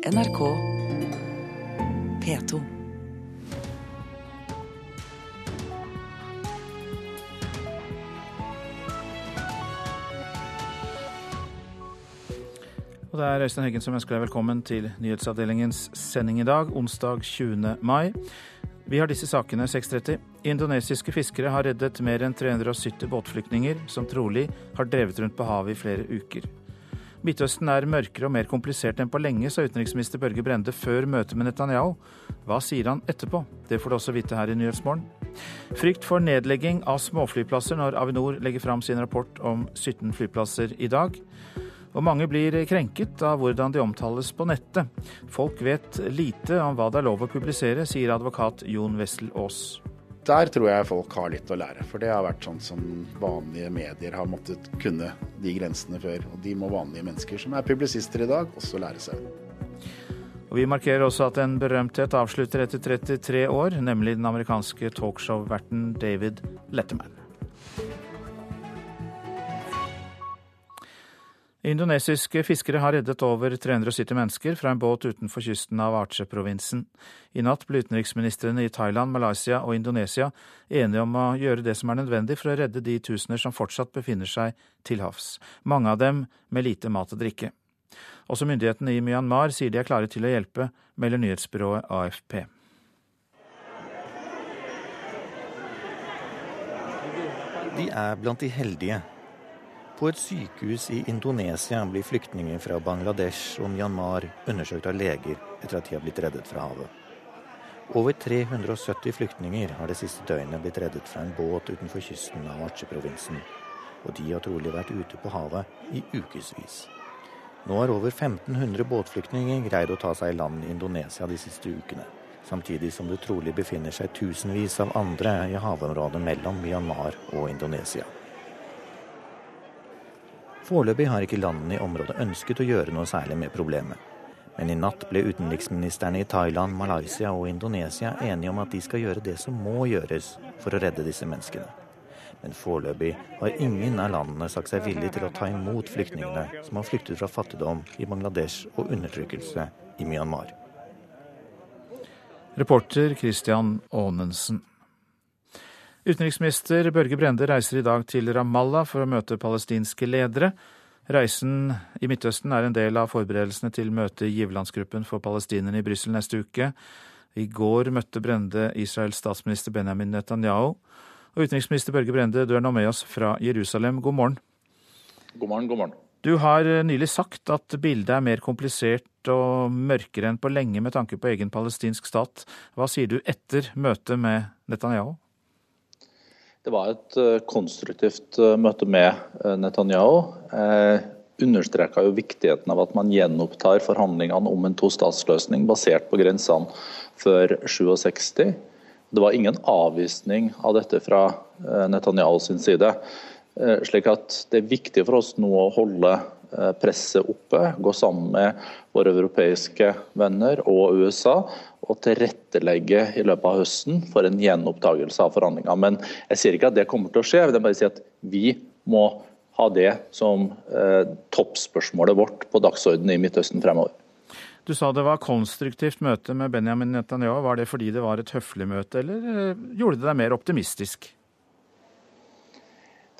NRK P2. Og det er Øystein Heggen som ønsker deg velkommen til nyhetsavdelingens sending i dag, onsdag 20. mai. Vi har disse sakene 6.30. Indonesiske fiskere har reddet mer enn 370 båtflyktninger som trolig har drevet rundt på havet i flere uker. Midtøsten er mørkere og mer komplisert enn på lenge, sa utenriksminister Børge Brende før møtet med Netanyahu. Hva sier han etterpå? Det får du også vite her i Nyhetsmorgen. Frykt for nedlegging av småflyplasser når Avinor legger fram sin rapport om 17 flyplasser i dag. Og mange blir krenket av hvordan de omtales på nettet. Folk vet lite om hva det er lov å publisere, sier advokat Jon Wessel Aas. Der tror jeg folk har litt å lære, for det har vært sånn som vanlige medier har måttet kunne de grensene før. Og de må vanlige mennesker som er publisister i dag, også lære seg. Og Vi markerer også at en berømthet avslutter etter 33 år, nemlig den amerikanske talkshow-verten David Letterman. Indonesiske fiskere har reddet over 370 mennesker fra en båt utenfor kysten av Aceh-provinsen. I natt ble utenriksministrene i Thailand, Malaysia og Indonesia enige om å gjøre det som er nødvendig for å redde de tusener som fortsatt befinner seg til havs, mange av dem med lite mat og drikke. Også myndighetene i Myanmar sier de er klare til å hjelpe, melder nyhetsbyrået AFP. De er blant de heldige på et sykehus i Indonesia blir flyktninger fra Bangladesh og Myanmar undersøkt av leger etter at de har blitt reddet fra havet. Over 370 flyktninger har det siste døgnet blitt reddet fra en båt utenfor kysten av Aceh-provinsen. Og de har trolig vært ute på havet i ukevis. Nå har over 1500 båtflyktninger greid å ta seg i land i Indonesia de siste ukene. Samtidig som det trolig befinner seg tusenvis av andre i havområdet mellom Myanmar og Indonesia. Foreløpig har ikke landene i området ønsket å gjøre noe særlig med problemet. Men i natt ble utenriksministrene i Thailand, Malaysia og Indonesia enige om at de skal gjøre det som må gjøres for å redde disse menneskene. Men foreløpig har ingen av landene sagt seg villig til å ta imot flyktningene som har flyktet fra fattigdom i Bangladesh og undertrykkelse i Myanmar. Reporter Christian Aanensen. Utenriksminister Børge Brende reiser i dag til Ramallah for å møte palestinske ledere. Reisen i Midtøsten er en del av forberedelsene til møtet i giverlandsgruppen for palestinerne i Brussel neste uke. I går møtte Brende Israels statsminister Benjamin Netanyahu. Og utenriksminister Børge Brende, du er nå med oss fra Jerusalem. God morgen. God morgen, god morgen. Du har nylig sagt at bildet er mer komplisert og mørkere enn på lenge med tanke på egen palestinsk stat. Hva sier du etter møtet med Netanyahu? Det var et eh, konstruktivt eh, møte med eh, Netanyahu. Understreka jo viktigheten av at man gjenopptar forhandlingene om en tostatsløsning basert på grensene før 67. Det var ingen avvisning av dette fra Netanyahu sin side. Slik at Det er viktig for oss nå å holde presset oppe, gå sammen med våre europeiske venner og USA å tilrettelegge i løpet av høsten for en gjenopptakelse av forhandlinger. Men jeg sier ikke at det kommer til å skje, jeg vil bare si at vi må ha det som eh, toppspørsmålet vårt på dagsordenen i Midtøsten fremover. Du sa det var konstruktivt møte med Benjamin Netanyahu. Var det fordi det var et høflig møte, eller eh, gjorde det deg mer optimistisk?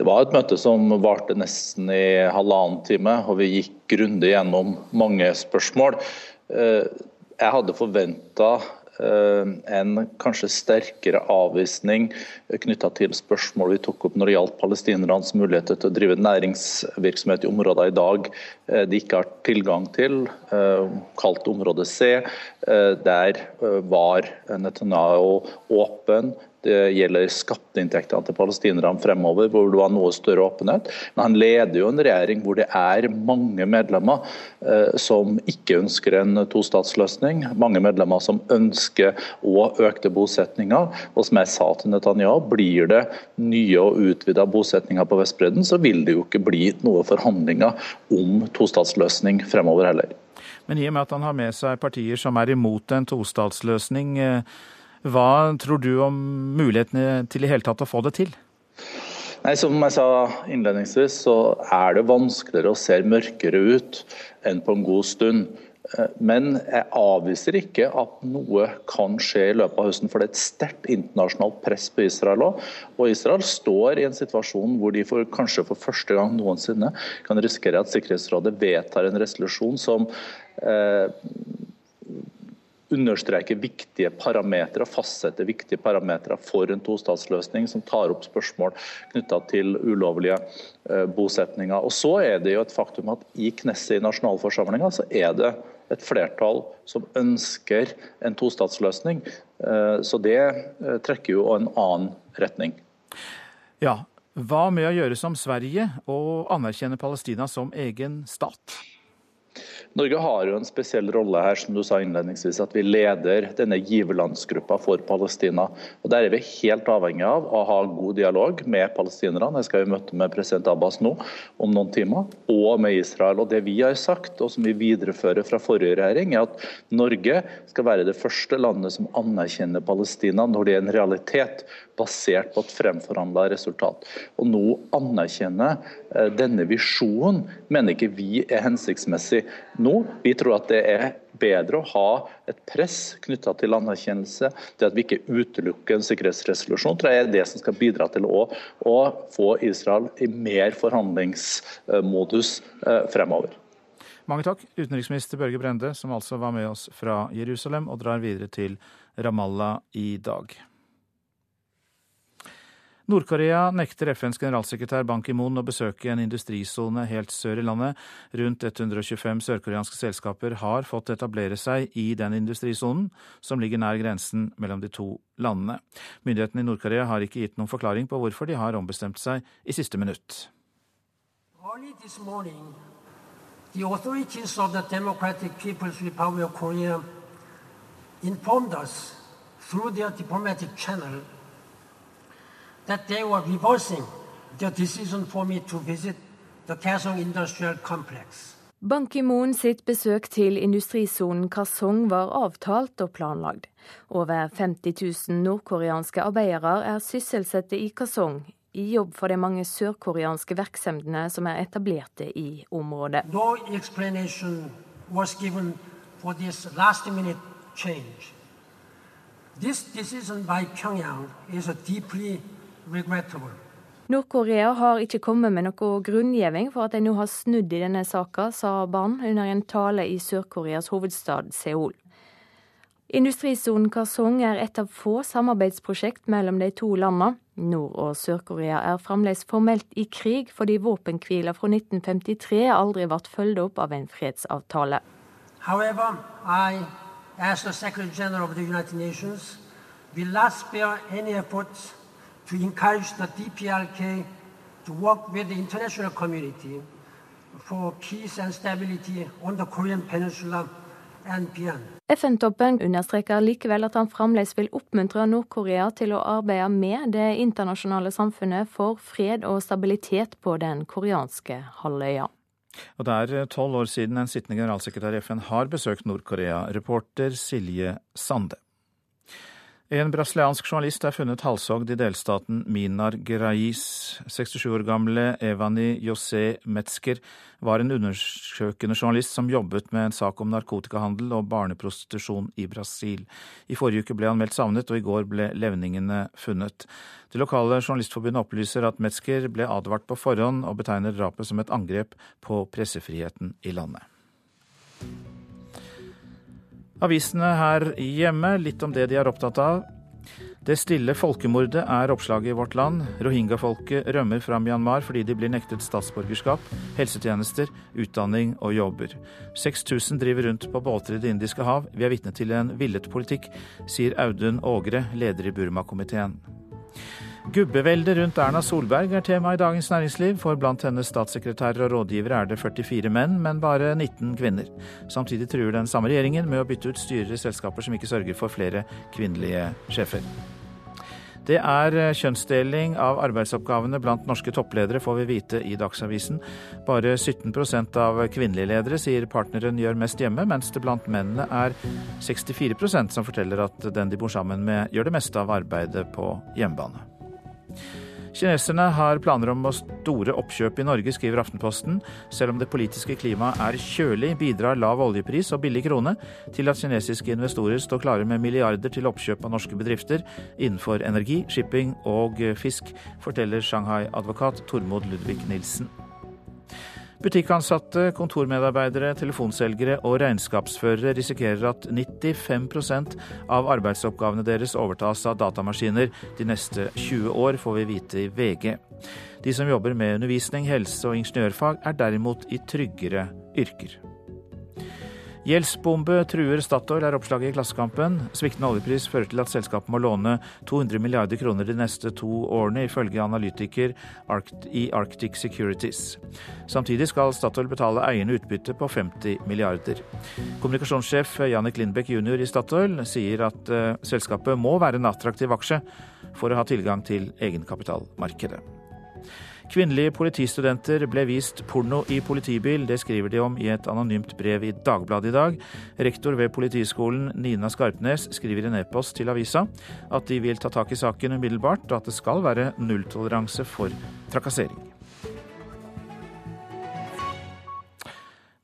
Det var et møte som varte nesten i halvannen time, og vi gikk grundig gjennom mange spørsmål. Eh, jeg hadde forventa eh, en kanskje sterkere avvisning knytta til spørsmål vi tok opp når det gjaldt palestinernes muligheter til å drive næringsvirksomhet i områder i dag eh, de ikke har tilgang til, eh, kalt område C. Der var Netanyahu åpen det gjelder skatteinntektene til palestinerne fremover, hvor det var noe større åpenhet. Men han leder jo en regjering hvor det er mange medlemmer eh, som ikke ønsker en tostatsløsning. Mange medlemmer som ønsker å økte bosetninger. Og som jeg sa til Netanyahu, blir det nye og utvida bosetninger på Vestbredden, så vil det jo ikke bli noe forhandlinger om tostatsløsning fremover heller. Men i og med at han har med seg partier som er imot en tostatsløsning, eh, hva tror du om mulighetene til i hele tatt å få det til? Nei, Som jeg sa innledningsvis, så er det vanskeligere å se mørkere ut enn på en god stund. Eh, men jeg avviser ikke at noe kan skje i løpet av høsten, for det er et sterkt internasjonalt press på Israel òg. Og Israel står i en situasjon hvor de for, kanskje for første gang noensinne kan risikere at Sikkerhetsrådet vedtar en resolusjon som eh, understreker viktige parametere fastsette viktige parametere for en tostatsløsning, som tar opp spørsmål knytta til ulovlige eh, bosetninger. Og så er det jo et faktum at i Knesset i nasjonalforsamlinga så er det et flertall som ønsker en tostatsløsning. Eh, så det eh, trekker jo en annen retning. Ja, Hva med å gjøre som Sverige og anerkjenne Palestina som egen stat? Norge har jo en spesiell rolle her, som du sa innledningsvis, at vi leder denne giverlandsgruppa for Palestina. Og Der er vi helt avhengig av å ha god dialog med palestinerne. Jeg skal i møte med president Abbas nå om noen timer, og med Israel. Og Det vi har sagt, og som vi viderefører fra forrige regjering, er at Norge skal være det første landet som anerkjenner Palestina når det er en realitet basert på et fremforhandla resultat. Og nå anerkjenne eh, denne visjonen mener ikke vi er hensiktsmessig nå. Vi tror at det er bedre å ha et press knytta til anerkjennelse. Det at vi ikke utelukker en sikkerhetsresolusjon, tror jeg er det som skal bidra til å, å få Israel i mer forhandlingsmodus eh, fremover. Mange takk, utenriksminister Børge Brende, som altså var med oss fra Jerusalem og drar videre til Ramallah i dag. Nord-Korea nekter FNs generalsekretær Ban Ki-moon å besøke en industrisone helt sør i landet. Rundt 125 sørkoreanske selskaper har fått etablere seg i den industrisonen, som ligger nær grensen mellom de to landene. Myndighetene i Nord-Korea har ikke gitt noen forklaring på hvorfor de har ombestemt seg i siste minutt. The authorities of the Democratic People's Republic of through their diplomatic channel that they were reversing the decision for me to visit the Kaesong Industrial Complex. Ban Ki-moon sitt besøk til industrisonen Kasong var avtalt og planlagd. Over 50 000 nordkoreanske arbeidere er sysselsatte i Kasong, i jobb for de mange sørkoreanske virksomhetene som er etablerte i området. No explanation was given for this last minute change. This decision by Pyongyang is a deeply Nord-Korea har ikke kommet med noe grunngjeving for at de nå har snudd i denne saka, sa Ban under en tale i Sør-Koreas hovedstad Seoul. Industrisonen Karsong er et av få samarbeidsprosjekt mellom de to landene. Nord- og Sør-Korea er fremdeles formelt i krig fordi våpenhvila fra 1953 aldri ble fulgt opp av en fredsavtale. However, I, as the Secretary General of the United Nations, will not spare any efforts to encourage the DPRK to work with the international community for peace and stability on the Korean Peninsula and beyond. FN-toppen understreker likevel at han fremdeles vil oppmuntre Nord-Korea til å arbeide med det internasjonale samfunnet for fred og stabilitet på den koreanske halvøya. Og Det er tolv år siden en sittende generalsekretær i FN har besøkt Nord-Korea. Reporter Silje Sande. En brasiliansk journalist er funnet halshogd i delstaten Minar Gerais. 67 år gamle Evani José Metzger var en undersøkende journalist som jobbet med en sak om narkotikahandel og barneprostitusjon i Brasil. I forrige uke ble han meldt savnet, og i går ble levningene funnet. Det lokale journalistforbundet opplyser at Metzger ble advart på forhånd, og betegner drapet som et angrep på pressefriheten i landet. Avisene her hjemme, litt om det de er opptatt av. Det stille folkemordet er oppslaget i Vårt Land. Rohingya-folket rømmer fra Myanmar fordi de blir nektet statsborgerskap, helsetjenester, utdanning og jobber. 6000 driver rundt på båter i Det indiske hav. Vi er vitne til en villet politikk, sier Audun Ågre, leder i Burma-komiteen. Gubbeveldet rundt Erna Solberg er tema i Dagens Næringsliv, for blant hennes statssekretærer og rådgivere er det 44 menn, men bare 19 kvinner. Samtidig truer den samme regjeringen med å bytte ut styrer i selskaper som ikke sørger for flere kvinnelige sjefer. Det er kjønnsdeling av arbeidsoppgavene blant norske toppledere, får vi vite i Dagsavisen. Bare 17% av kvinnelige ledere sier partneren gjør mest hjemme, mens det blant mennene er 64% som forteller at den de bor sammen med, gjør det meste av arbeidet på hjemmebane. Kineserne har planer om store oppkjøp i Norge, skriver Aftenposten. Selv om det politiske klimaet er kjølig, bidrar lav oljepris og billig krone til at kinesiske investorer står klare med milliarder til oppkjøp av norske bedrifter innenfor energi, shipping og fisk, forteller Shanghai-advokat Tormod Ludvig Nilsen. Butikkansatte, kontormedarbeidere, telefonselgere og regnskapsførere risikerer at 95% av arbeidsoppgavene deres overtas av datamaskiner de neste 20 år, får vi vite i VG. De som jobber med undervisning, helse og ingeniørfag er derimot i tryggere yrker. Gjeldsbombe truer Statoil, er oppslaget i Klassekampen. Sviktende oljepris fører til at selskapet må låne 200 milliarder kroner de neste to årene, ifølge analytiker i Arctic Securities. Samtidig skal Statoil betale eierne utbytte på 50 milliarder. Kommunikasjonssjef Jannik Lindbekk jr. i Statoil sier at uh, selskapet må være en attraktiv aksje for å ha tilgang til egenkapitalmarkedet. Kvinnelige politistudenter ble vist porno i politibil. Det skriver de om i et anonymt brev i Dagbladet i dag. Rektor ved Politiskolen, Nina Skarpnes, skriver i en e-post til avisa at de vil ta tak i saken umiddelbart, og at det skal være nulltoleranse for trakassering.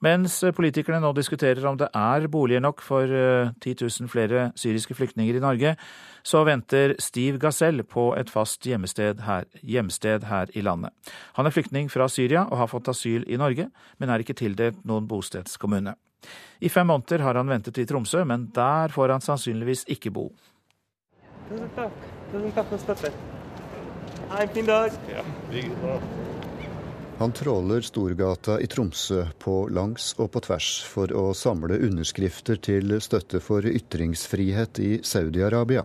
Mens politikerne nå diskuterer om det er boliger nok for 10 eh, 000 flere syriske flyktninger i Norge, så venter Steve Gazelle på et fast hjemsted her, hjemsted her i landet. Han er flyktning fra Syria og har fått asyl i Norge, men er ikke tildelt noen bostedskommune. I fem måneder har han ventet i Tromsø, men der får han sannsynligvis ikke bo. Tusen takk. Tusen takk for støtten. Ha en fin dag. Ja, han tråler Storgata i Tromsø på langs og på tvers for å samle underskrifter til støtte for ytringsfrihet i Saudi-Arabia.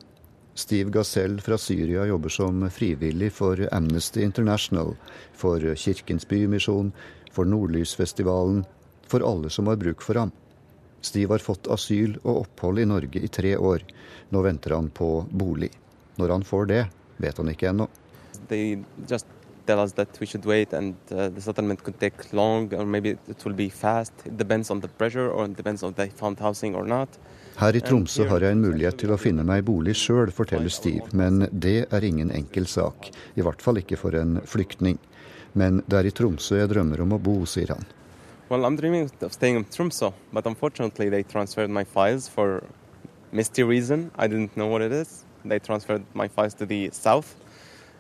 Steve Gazelle fra Syria jobber som frivillig for Amnesty International, for Kirkens Bymisjon, for Nordlysfestivalen, for alle som har bruk for ham. Steve har fått asyl og opphold i Norge i tre år. Nå venter han på bolig. Når han får det, vet han ikke ennå tell us that we should wait and uh, the settlement could take long or maybe it will be fast. It depends on the pressure or it depends on they found housing or not. Her i Tromsø har jeg en mulighet til å finne meg bolig sjøl, forteller Steve, men det er ingen enkel sak. I hvert fall ikke for en flyktning. Men det er i Tromsø jeg drømmer om å bo, sier han. Well, I'm dreaming of staying in Tromsø, but unfortunately they transferred my files for misty reason. I didn't know what it is. They transferred my files to the south.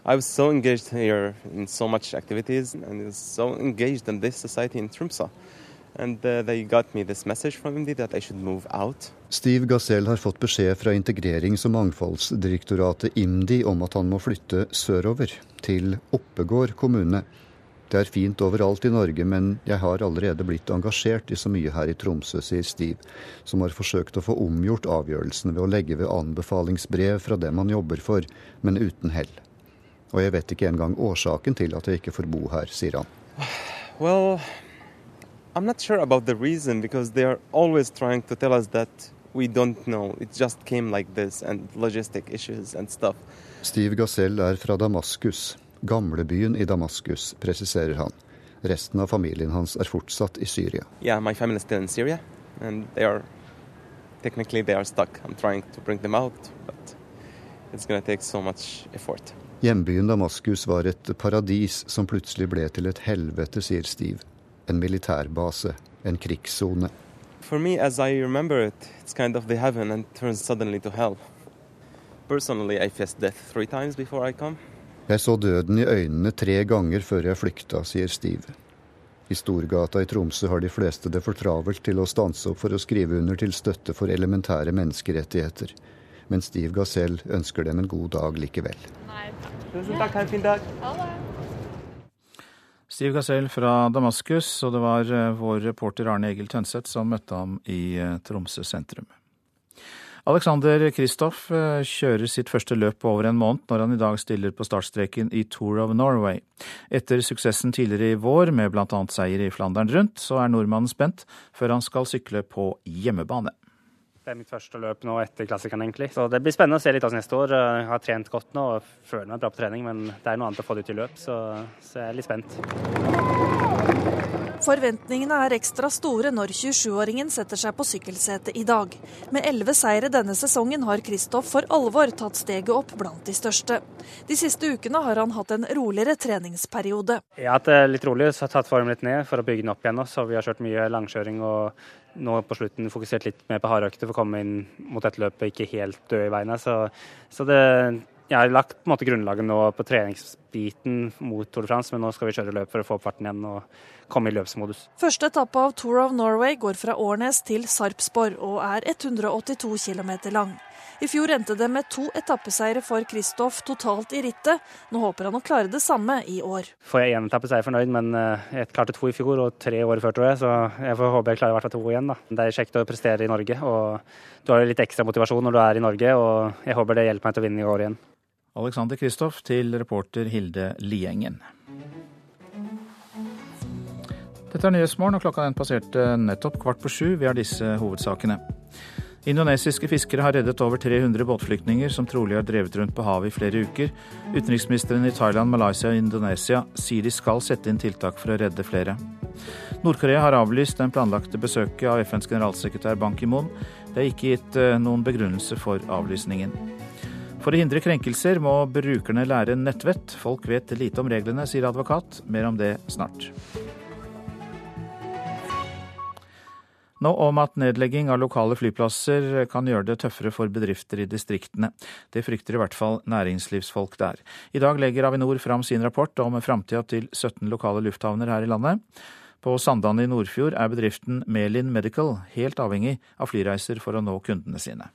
I was so engaged here in so much activities and was so engaged in this society in Tromsø. And uh, they got me this message from Indy that I should move out. Steve Gazelle har fått beskjed fra Integrerings- og mangfoldsdirektoratet IMDi om at han må flytte sørover, til Oppegård kommune. Det er fint overalt i Norge, men jeg har allerede blitt engasjert i så mye her i Tromsø, sier Steve, som har forsøkt å få omgjort avgjørelsen ved å legge ved anbefalingsbrev fra dem han jobber for, men uten hell. Og jeg vet ikke engang årsaken til at jeg ikke får bo her, sier han. Well, I'm not sure about the reason because they are always trying to tell us that we don't know. It just came like this and logistic issues and stuff. Steve Gazelle er fra Damaskus, gamlebyen i Damaskus, presiserer han. Resten av familien hans er fortsatt i Syria. Yeah, my family is still in Syria, and they are technically they are stuck. I'm trying to bring them out, but it's going to take so much effort. Hjembyen Damaskus var et paradis som plutselig ble til et helvete, sier Steve. En militærbase, en krigssone. For meg, as I remember it, it's kind of the heaven and turns suddenly to hell. Personally, I faced death three times before I come. Jeg så døden i øynene tre ganger før jeg flykta, sier Steve. I Storgata i Tromsø har de fleste det for travelt til å stanse opp for å skrive under til støtte for elementære menneskerettigheter men Steve Gazelle ønsker dem en god dag likevel. Tusen takk, ha en fin dag. Steve Gazelle fra Damaskus, og det var eh, vår reporter Arne Egil Tønseth som møtte ham i eh, Tromsø sentrum. Alexander Kristoff eh, kjører sitt første løp på over en måned når han i dag stiller på startstreken i Tour of Norway. Etter suksessen tidligere i vår med bl.a. seier i Flandern rundt, så er nordmannen spent før han skal sykle på hjemmebane. Det er mitt første løp nå etter klassikeren, egentlig. Så det blir spennende å se litt av neste år. Jeg har trent godt nå og føler meg bra på trening, men det er noe annet å få det ut i løp, så, så jeg er litt spent. Forventningene er ekstra store når 27-åringen setter seg på sykkelsetet i dag. Med elleve seire denne sesongen har Kristoff for alvor tatt steget opp blant de største. De siste ukene har han hatt en roligere treningsperiode. Jeg har hatt det litt rolig, så har tatt formen litt ned for å bygge den opp igjen. Så vi har kjørt mye langkjøring og nå på slutten fokusert litt mer på hardøkter for å komme inn mot dette løpet ikke helt død i beina. Så, så det, jeg har lagt på en måte grunnlaget nå på treningsbiten mot Tour de France, men nå skal vi kjøre løp for å få opp farten igjen og komme i løpsmodus. Første etappe av Tour of Norway går fra Årnes til Sarpsborg og er 182 km lang. I fjor endte det med to etappeseiere for Kristoff totalt i rittet. Nå håper han å klare det samme i år. Får jeg én etappe, så er jeg fornøyd, men eh, jeg klarte to i fjor og tre år før, tror jeg. Så jeg får håpe jeg klarer i hvert fall to igjen. da. Det er kjekt å prestere i Norge, og du har litt ekstra motivasjon når du er i Norge. Og jeg håper det hjelper meg til å vinne i år igjen. Alexander Kristoff til reporter Hilde Liengen. Dette er Nyhetsmorgen, og klokka den passerte nettopp kvart på sju. Vi har disse hovedsakene. Indonesiske fiskere har reddet over 300 båtflyktninger som trolig har drevet rundt på havet i flere uker. Utenriksministeren i Thailand, Malaysia og Indonesia sier de skal sette inn tiltak for å redde flere. Nord-Korea har avlyst den planlagte besøket av FNs generalsekretær Ban Ki-moon. Det er ikke gitt eh, noen begrunnelse for avlysningen. For å hindre krenkelser må brukerne lære nettvett. Folk vet lite om reglene, sier advokat. Mer om det snart. Nå om at nedlegging av lokale flyplasser kan gjøre det tøffere for bedrifter i distriktene. Det frykter i hvert fall næringslivsfolk der. I dag legger Avinor fram sin rapport om framtida til 17 lokale lufthavner her i landet. På Sandane i Nordfjord er bedriften Melin Medical helt avhengig av flyreiser for å nå kundene sine.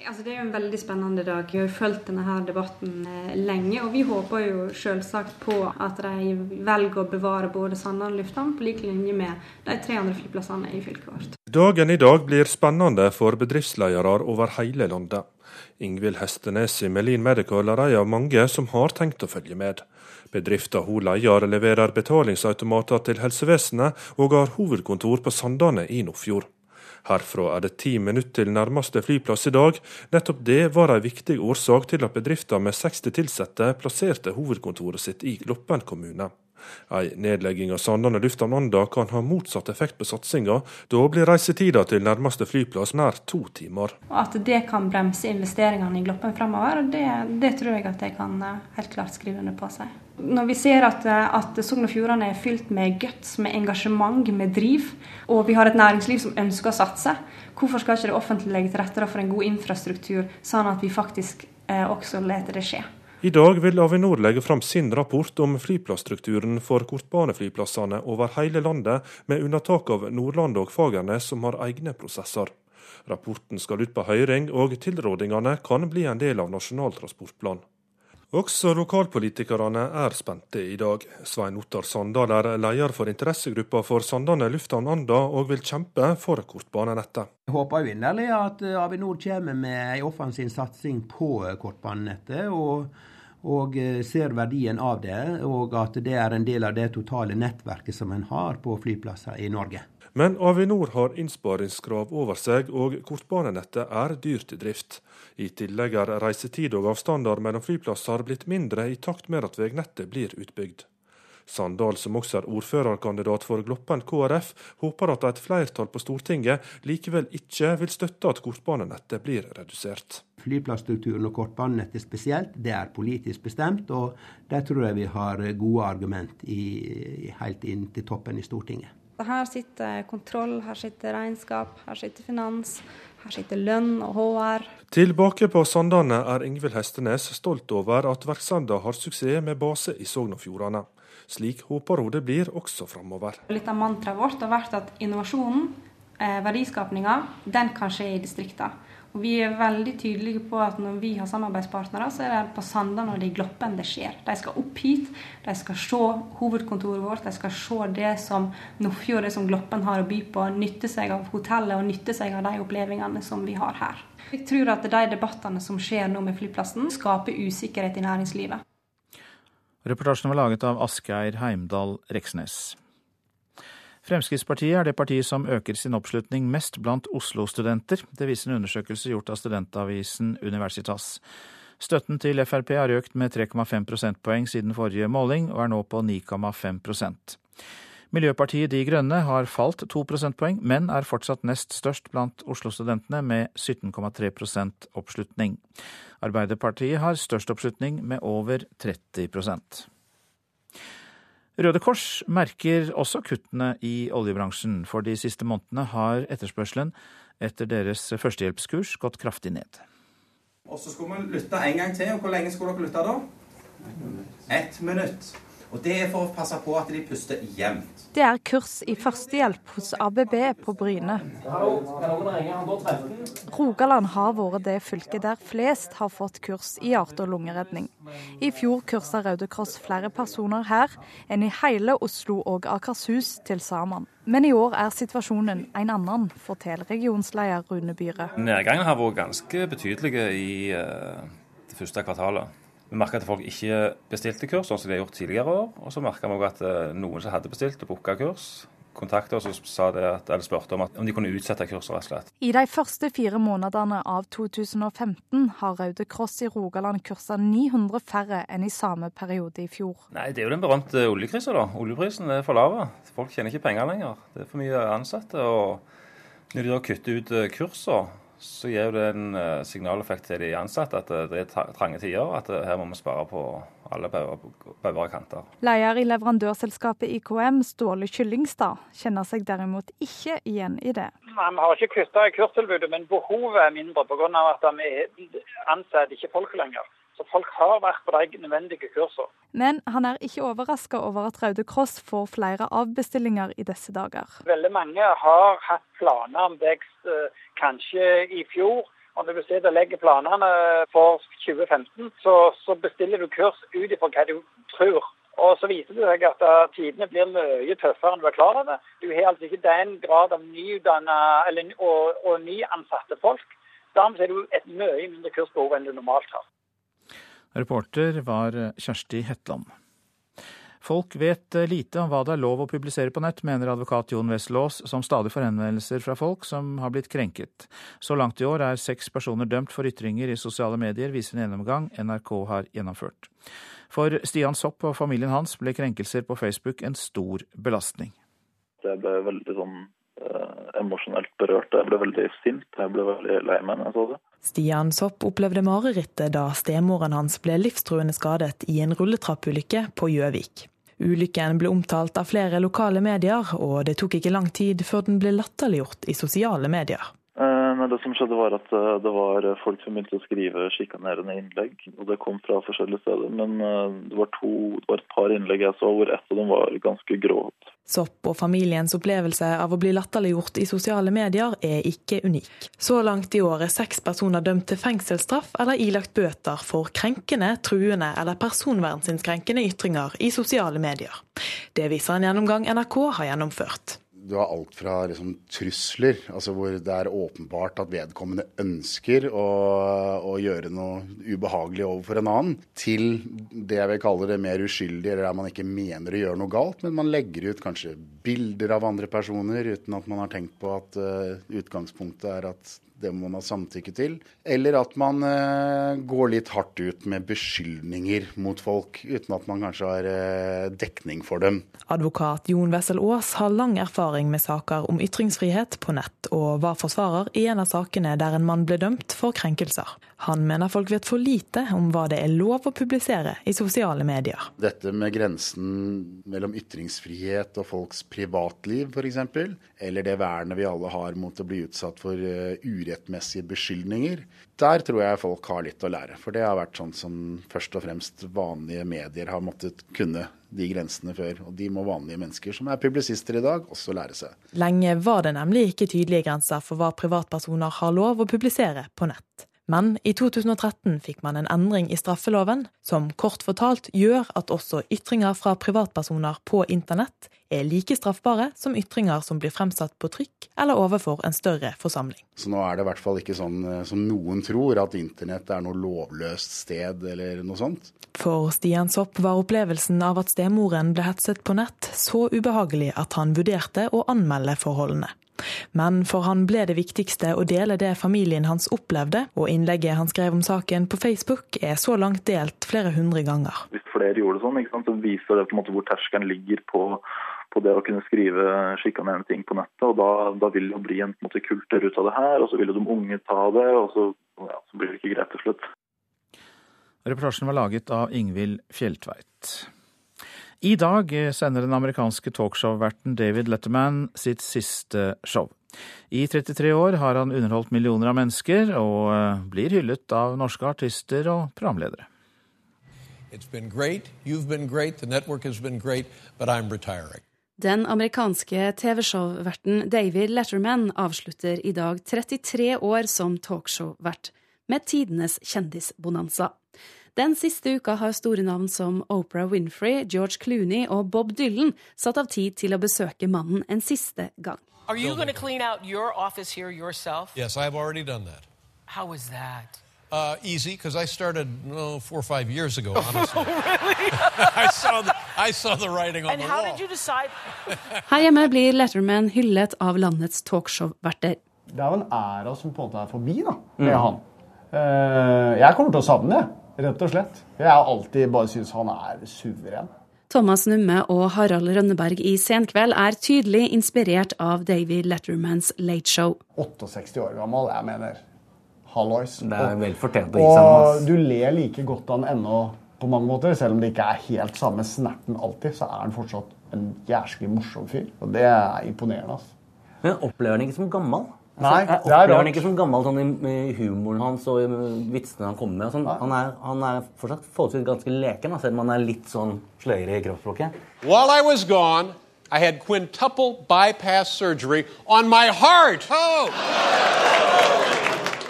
Altså, det er jo en veldig spennende dag. Vi har fulgt denne debatten eh, lenge. Og vi håper jo selvsagt på at de velger å bevare både Sandane lufthavn på lik linje med de 300 flyplassene i fylket vårt. Dagen i dag blir spennende for bedriftsledere over hele landet. Ingvild Hestenes i Melin Medical er en av mange som har tenkt å følge med. Bedriften hun leder leverer betalingsautomater til helsevesenet, og har hovedkontor på Sandane i Nordfjord. Herfra er det ti minutter til nærmeste flyplass i dag. Nettopp det var en viktig årsak til at bedriften med 60 ansatte plasserte hovedkontoret sitt i Gloppen kommune. Ei nedlegging av Sandane lufthavn mandag kan ha motsatt effekt på satsinga. Da blir reisetida til nærmeste flyplass nær to timer. At det kan bremse investeringene i Gloppen fremover, det, det tror jeg at jeg kan eh, helt klart skrive under på seg. Når vi ser at, eh, at Sogn og Fjordane er fylt med guts, med engasjement, med driv, og vi har et næringsliv som ønsker å satse, hvorfor skal ikke det offentlige legge til rette for en god infrastruktur, sånn at vi faktisk eh, også leter det skje? I dag vil Avinor legge fram sin rapport om flyplassstrukturen for kortbaneflyplassene over hele landet, med unntak av Nordlandet og Fagernes, som har egne prosesser. Rapporten skal ut på høring, og tilrådingene kan bli en del av Nasjonal transportplan. Også lokalpolitikerne er spente i dag. Svein Ottar Sandal er leder for interessegruppa for Sandane lufthavn Anda, og vil kjempe for kortbanenettet. Jeg håper jo inderlig at Avinor kommer med en offensiv satsing på kortbanenettet. og og eh, ser verdien av det, og at det er en del av det totale nettverket som en har på flyplasser i Norge. Men Avinor har innsparingskrav over seg, og kortbanenettet er dyrt i drift. I tillegg er reisetid og avstander mellom flyplasser blitt mindre i takt med at veinettet blir utbygd. Sandal, som også er ordførerkandidat for Gloppen KrF, håper at et flertall på Stortinget likevel ikke vil støtte at kortbanenettet blir redusert. Flyplassstrukturen og kortbanenettet spesielt, det er politisk bestemt, og der tror jeg vi har gode argument i, helt inn til toppen i Stortinget. Her sitter kontroll, her sitter regnskap, her sitter finans, her sitter lønn og HR. Tilbake på Sandane er Ingvild Hestenes stolt over at virksomheten har suksess med base i Sogn og Fjordane. Slik håper hun det blir også framover. Litt av mantraet vårt har vært at innovasjonen, eh, verdiskapninga, den kan skje i distriktene. Og Vi er veldig tydelige på at når vi har samarbeidspartnere, så er det på Sandane og i Gloppen det skjer. De skal opp hit, de skal se hovedkontoret vårt, de skal se det som Nordfjord, det som Gloppen har å by på, nytte seg av hotellet og nytte seg av de opplevelsene som vi har her. Jeg tror at de debattene som skjer nå med flyplassen, skaper usikkerhet i næringslivet. Reportasjen var laget av Asgeir Heimdal Reksnes. Fremskrittspartiet er det partiet som øker sin oppslutning mest blant Oslo-studenter. Det viser en undersøkelse gjort av studentavisen Universitas. Støtten til Frp har økt med 3,5 prosentpoeng siden forrige måling, og er nå på 9,5 Miljøpartiet De Grønne har falt to prosentpoeng, men er fortsatt nest størst blant Oslo-studentene med 17,3% oppslutning. Arbeiderpartiet har størst oppslutning med over 30% Røde Kors merker også kuttene i oljebransjen, for de siste månedene har etterspørselen etter deres førstehjelpskurs gått kraftig ned. Og så skulle vi lytte en gang til. og Hvor lenge skulle dere lytte da? Ett minutt. Og Det er for å passe på at de puster jevnt. Det er kurs i førstehjelp hos ABB på Bryne. Rogaland har vært det fylket der flest har fått kurs i hjerte- og lungeredning. I fjor kursa Røde Kross flere personer her enn i hele Oslo og Akershus til sammen. Men i år er situasjonen en annen, forteller regionsleder Rune Byhre. Nedgangen har vært ganske betydelig i uh, det første kvartalet. Vi merka at folk ikke bestilte kurs, sånn som de har gjort tidligere år. Og så merka vi òg at eh, noen som hadde bestilt og booka kurs, kontakta oss og sa det at, eller spurte om, at, om de kunne utsette kurset. rett og slett. I de første fire månedene av 2015 har Røde Cross i Rogaland kursa 900 færre enn i samme periode i fjor. Nei, Det er jo den berømte oljekrisa, da. Oljeprisen er for lav. Folk tjener ikke penger lenger. Det er for mye ansatte. og Når de da kutter ut eh, kursene, så gir det en uh, signaleffekt til de ansatte at uh, det er trange tider, at uh, her må vi spare på alle bauger og kanter. Leder i leverandørselskapet IKM, Ståle Kyllingstad, kjenner seg derimot ikke igjen i det. Vi har ikke kutta i kurstilbudet, men behovet er mindre pga. at vi ansetter ikke folk lenger. Så folk har vært på de nødvendige kursene. Men han er ikke overraska over at Røde Kross får flere avbestillinger i disse dager. Veldig mange har hatt planer om vekst eh, kanskje i fjor. Når du legger planene for 2015, så, så bestiller du kurs ut ifra hva du tror. Og så viser det seg at eh, tidene blir mye tøffere enn du er klar over. Du har altså ikke den grad av nyutdanna og, og nyansatte folk. Dermed er det et mye mindre kursbehov enn du normalt har. Reporter var Kjersti Hetland. Folk vet lite om hva det er lov å publisere på nett, mener advokat Jon Wessel som stadig får henvendelser fra folk som har blitt krenket. Så langt i år er seks personer dømt for ytringer i sosiale medier, viser en gjennomgang NRK har gjennomført. For Stian Sopp og familien hans ble krenkelser på Facebook en stor belastning. Det ble veldig sånn eh, emosjonelt berørt. Jeg ble veldig sint. Jeg ble veldig lei meg jeg så det. Stian Sopp opplevde marerittet da stemoren hans ble livstruende skadet i en rulletrappulykke på Gjøvik. Ulykken ble omtalt av flere lokale medier, og det tok ikke lang tid før den ble latterliggjort i sosiale medier. Eh, det som skjedde var at eh, det var folk som begynte å skrive sjikanerende innlegg. og Det kom fra forskjellige steder. Men eh, det var, to, det var et par innlegg jeg så hvor ett av dem var ganske grovt. Sopp og familiens opplevelse av å bli latterliggjort i sosiale medier er ikke unik. Så langt i år er seks personer dømt til fengselsstraff eller ilagt bøter for krenkende, truende eller personvernsinnskrenkende ytringer i sosiale medier. Det viser en gjennomgang NRK har gjennomført du har alt fra liksom, trusler, altså hvor det er åpenbart at vedkommende ønsker å, å, gjøre noe ubehagelig overfor en annen, til det jeg vil kalle det mer uskyldig, eller der man ikke mener å gjøre noe galt, men man legger ut kanskje bilder av andre personer uten at man har tenkt på at uh, utgangspunktet er at det må man ha samtykke til. Eller at man eh, går litt hardt ut med beskyldninger mot folk, uten at man kanskje har eh, dekning for dem. Advokat Jon Wessel Aas har lang erfaring med saker om ytringsfrihet på nett, og var forsvarer i en av sakene der en mann ble dømt for krenkelser. Han mener folk vet for lite om hva det er lov å publisere i sosiale medier. Dette med grensen mellom ytringsfrihet og folks privatliv f.eks., eller det vernet vi alle har mot å bli utsatt for uh, urettmessige beskyldninger, der tror jeg folk har litt å lære. For det har vært sånn som først og fremst vanlige medier har måttet kunne de grensene før. Og de må vanlige mennesker som er publisister i dag, også lære seg. Lenge var det nemlig ikke tydelige grenser for hva privatpersoner har lov å publisere på nett. Men i 2013 fikk man en endring i straffeloven som kort fortalt gjør at også ytringer fra privatpersoner på internett er like straffbare som ytringer som blir fremsatt på trykk eller overfor en større forsamling. Så nå er det i hvert fall ikke sånn eh, som noen tror, at internett er noe lovløst sted eller noe sånt. For Stian Sopp var opplevelsen av at stemoren ble hetset på nett så ubehagelig at han vurderte å anmelde forholdene. Men for han ble det viktigste å dele det familien hans opplevde, og innlegget han skrev om saken på Facebook er så langt delt flere hundre ganger. Hvis flere gjorde det sånn, så viser det på en måte hvor terskelen ligger på på det å kunne skrive sjikanerende ting på nettet. og Da, da vil det jo bli en, en måte, kultur ut av det her, og så vil jo de unge ta det, og så, ja, så blir det ikke greit til slutt. Reportasjen var laget av Ingvild Fjelltveit. I dag sender den amerikanske talkshow-verten David Letterman sitt siste show. I 33 år har han underholdt millioner av mennesker, og eh, blir hyllet av norske artister og programledere. Den amerikanske TV-show-verten David Letterman avslutter i dag 33 år som talkshow-vert, med tidenes kjendisbonanza. Den siste uka har store navn som Oprah Winfrey, George Clooney og Bob Dylan satt av tid til å besøke mannen en siste gang. Are you going to clean out your office here yourself? Yes, I've already done that. How is that? Uh, easy, because I started oh, four or five years ago, Oh, really? I, saw the, I saw the writing on And the how wall. did you decide? Her hjemme blir Letterman hyllet av landets talkshow-verter. Det er jo en æra som på en måte er forbi da, med Mm. han. Uh, jeg kommer til å savne det, rett og slett. Jeg har alltid bare syntes han er suveren. Thomas Numme og Harald Rønneberg i Senkveld er tydelig inspirert av David Lettermans Late Show. 68 år gammel, jeg mener. Hallois. Det er vel fortjent å gi seg nå. Og du ler like godt av han ennå på mange måter. Selv om det ikke er helt samme snerten alltid, så er han fortsatt en jæsklig morsom fyr. Og det er imponerende. altså. Men opplever han ikke som gammel? Nei, jeg er opplever han ikke som gammel sånn, i, i humoren hans og i vitsene han kommer med. og Sånn. Han, er, han er fortsatt forholdsvis ganske leken, selv om han er litt sånn sløyere i kroppsspråket. While I was gone, I had quintuple bypass surgery on my heart.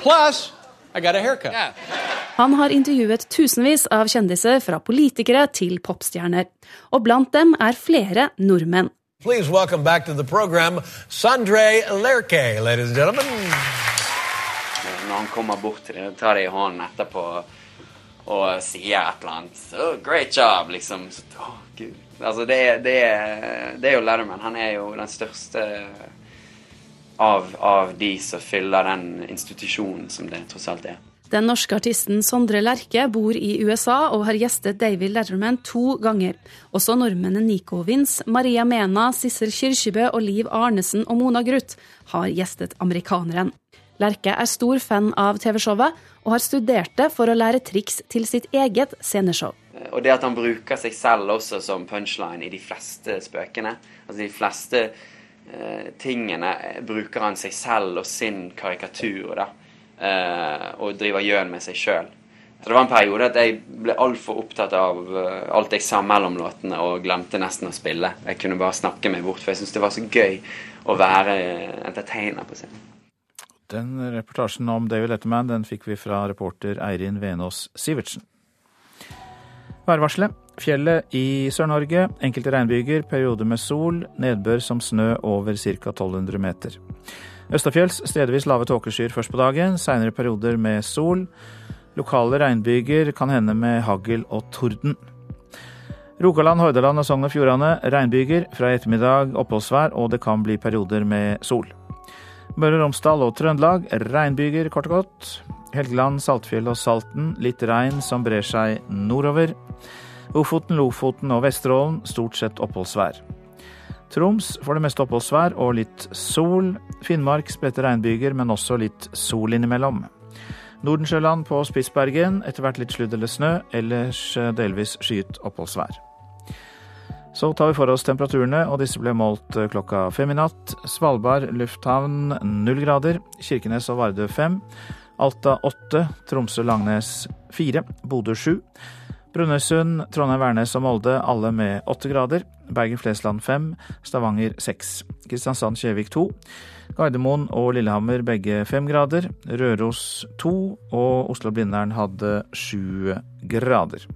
Plus, I got a haircut. Han har intervjuet tusenvis av kjendiser, fra politikere til popstjerner. Og blant dem er flere nordmenn. Please welcome back to the program, Sandre Lerke, ladies and gentlemen. Når han kommer bort til deg, tar deg i hånden etterpå og sier et eller annet oh, Great job, liksom. Så, oh, Gud. Altså, det, er- det, det er jo Letterman. Han er jo den største av, av de som fyller den institusjonen som det tross alt er. Den norske artisten Sondre Lerche bor i USA og har gjestet David Letterman to ganger. Også nordmennene Nico Vince, Maria Mena, Sissel Kyrkjebø og Liv Arnesen og Mona Gruth har gjestet amerikaneren. Lerche er stor fan av TV-showet og har studert det for å lære triks til sitt eget sceneshow. Og det at han bruker seg selv også som punchline i de fleste spøkene. Altså de fleste eh, tingene eh, bruker han seg selv og sin karikatur, da. Eh, og driver gjøn med seg sjøl. Så det var en periode at jeg ble altfor opptatt av eh, alt jeg sa mellom låtene og glemte nesten å spille. Jeg kunne bare snakke meg bort, for jeg syntes det var så gøy å være eh, entertainer på scenen. Den reportasjen om David Letterman den fikk vi fra reporter Eirin Venås Sivertsen. Værvarselet. Fjellet i Sør-Norge. Enkelte regnbyger. Perioder med sol. Nedbør som snø over ca. 1200 meter. Østafjells stedvis lave tåkeskyer først på dagen. Seinere perioder med sol. Lokale regnbyger kan hende med hagl og torden. Rogaland, Hordaland og Sogn og Fjordane regnbyger. Fra i ettermiddag oppholdsvær, og det kan bli perioder med sol. Møre og Romsdal og Trøndelag regnbyger kort og godt. Helgeland, Saltfjell og Salten litt regn som brer seg nordover. Ofoten, Lofoten og Vesterålen stort sett oppholdsvær. Troms for det meste oppholdsvær og litt sol. Finnmark spredte regnbyger, men også litt sol innimellom. Nordensjøland på Spitsbergen etter hvert litt sludd eller snø, ellers delvis skyet oppholdsvær. Så tar vi for oss temperaturene, og disse ble målt klokka fem i natt. Svalbard lufthavn null grader. Kirkenes og Vardø fem. Alta åtte. Tromsø-Langnes fire. Bodø sju. Brønnøysund, Trondheim-Værnes og Molde alle med åtte grader. Bergen-Flesland fem. Stavanger seks. Kristiansand-Kjevik to. Gardermoen og Lillehammer begge fem grader. Røros to. Og Oslo-Blindern hadde sju grader.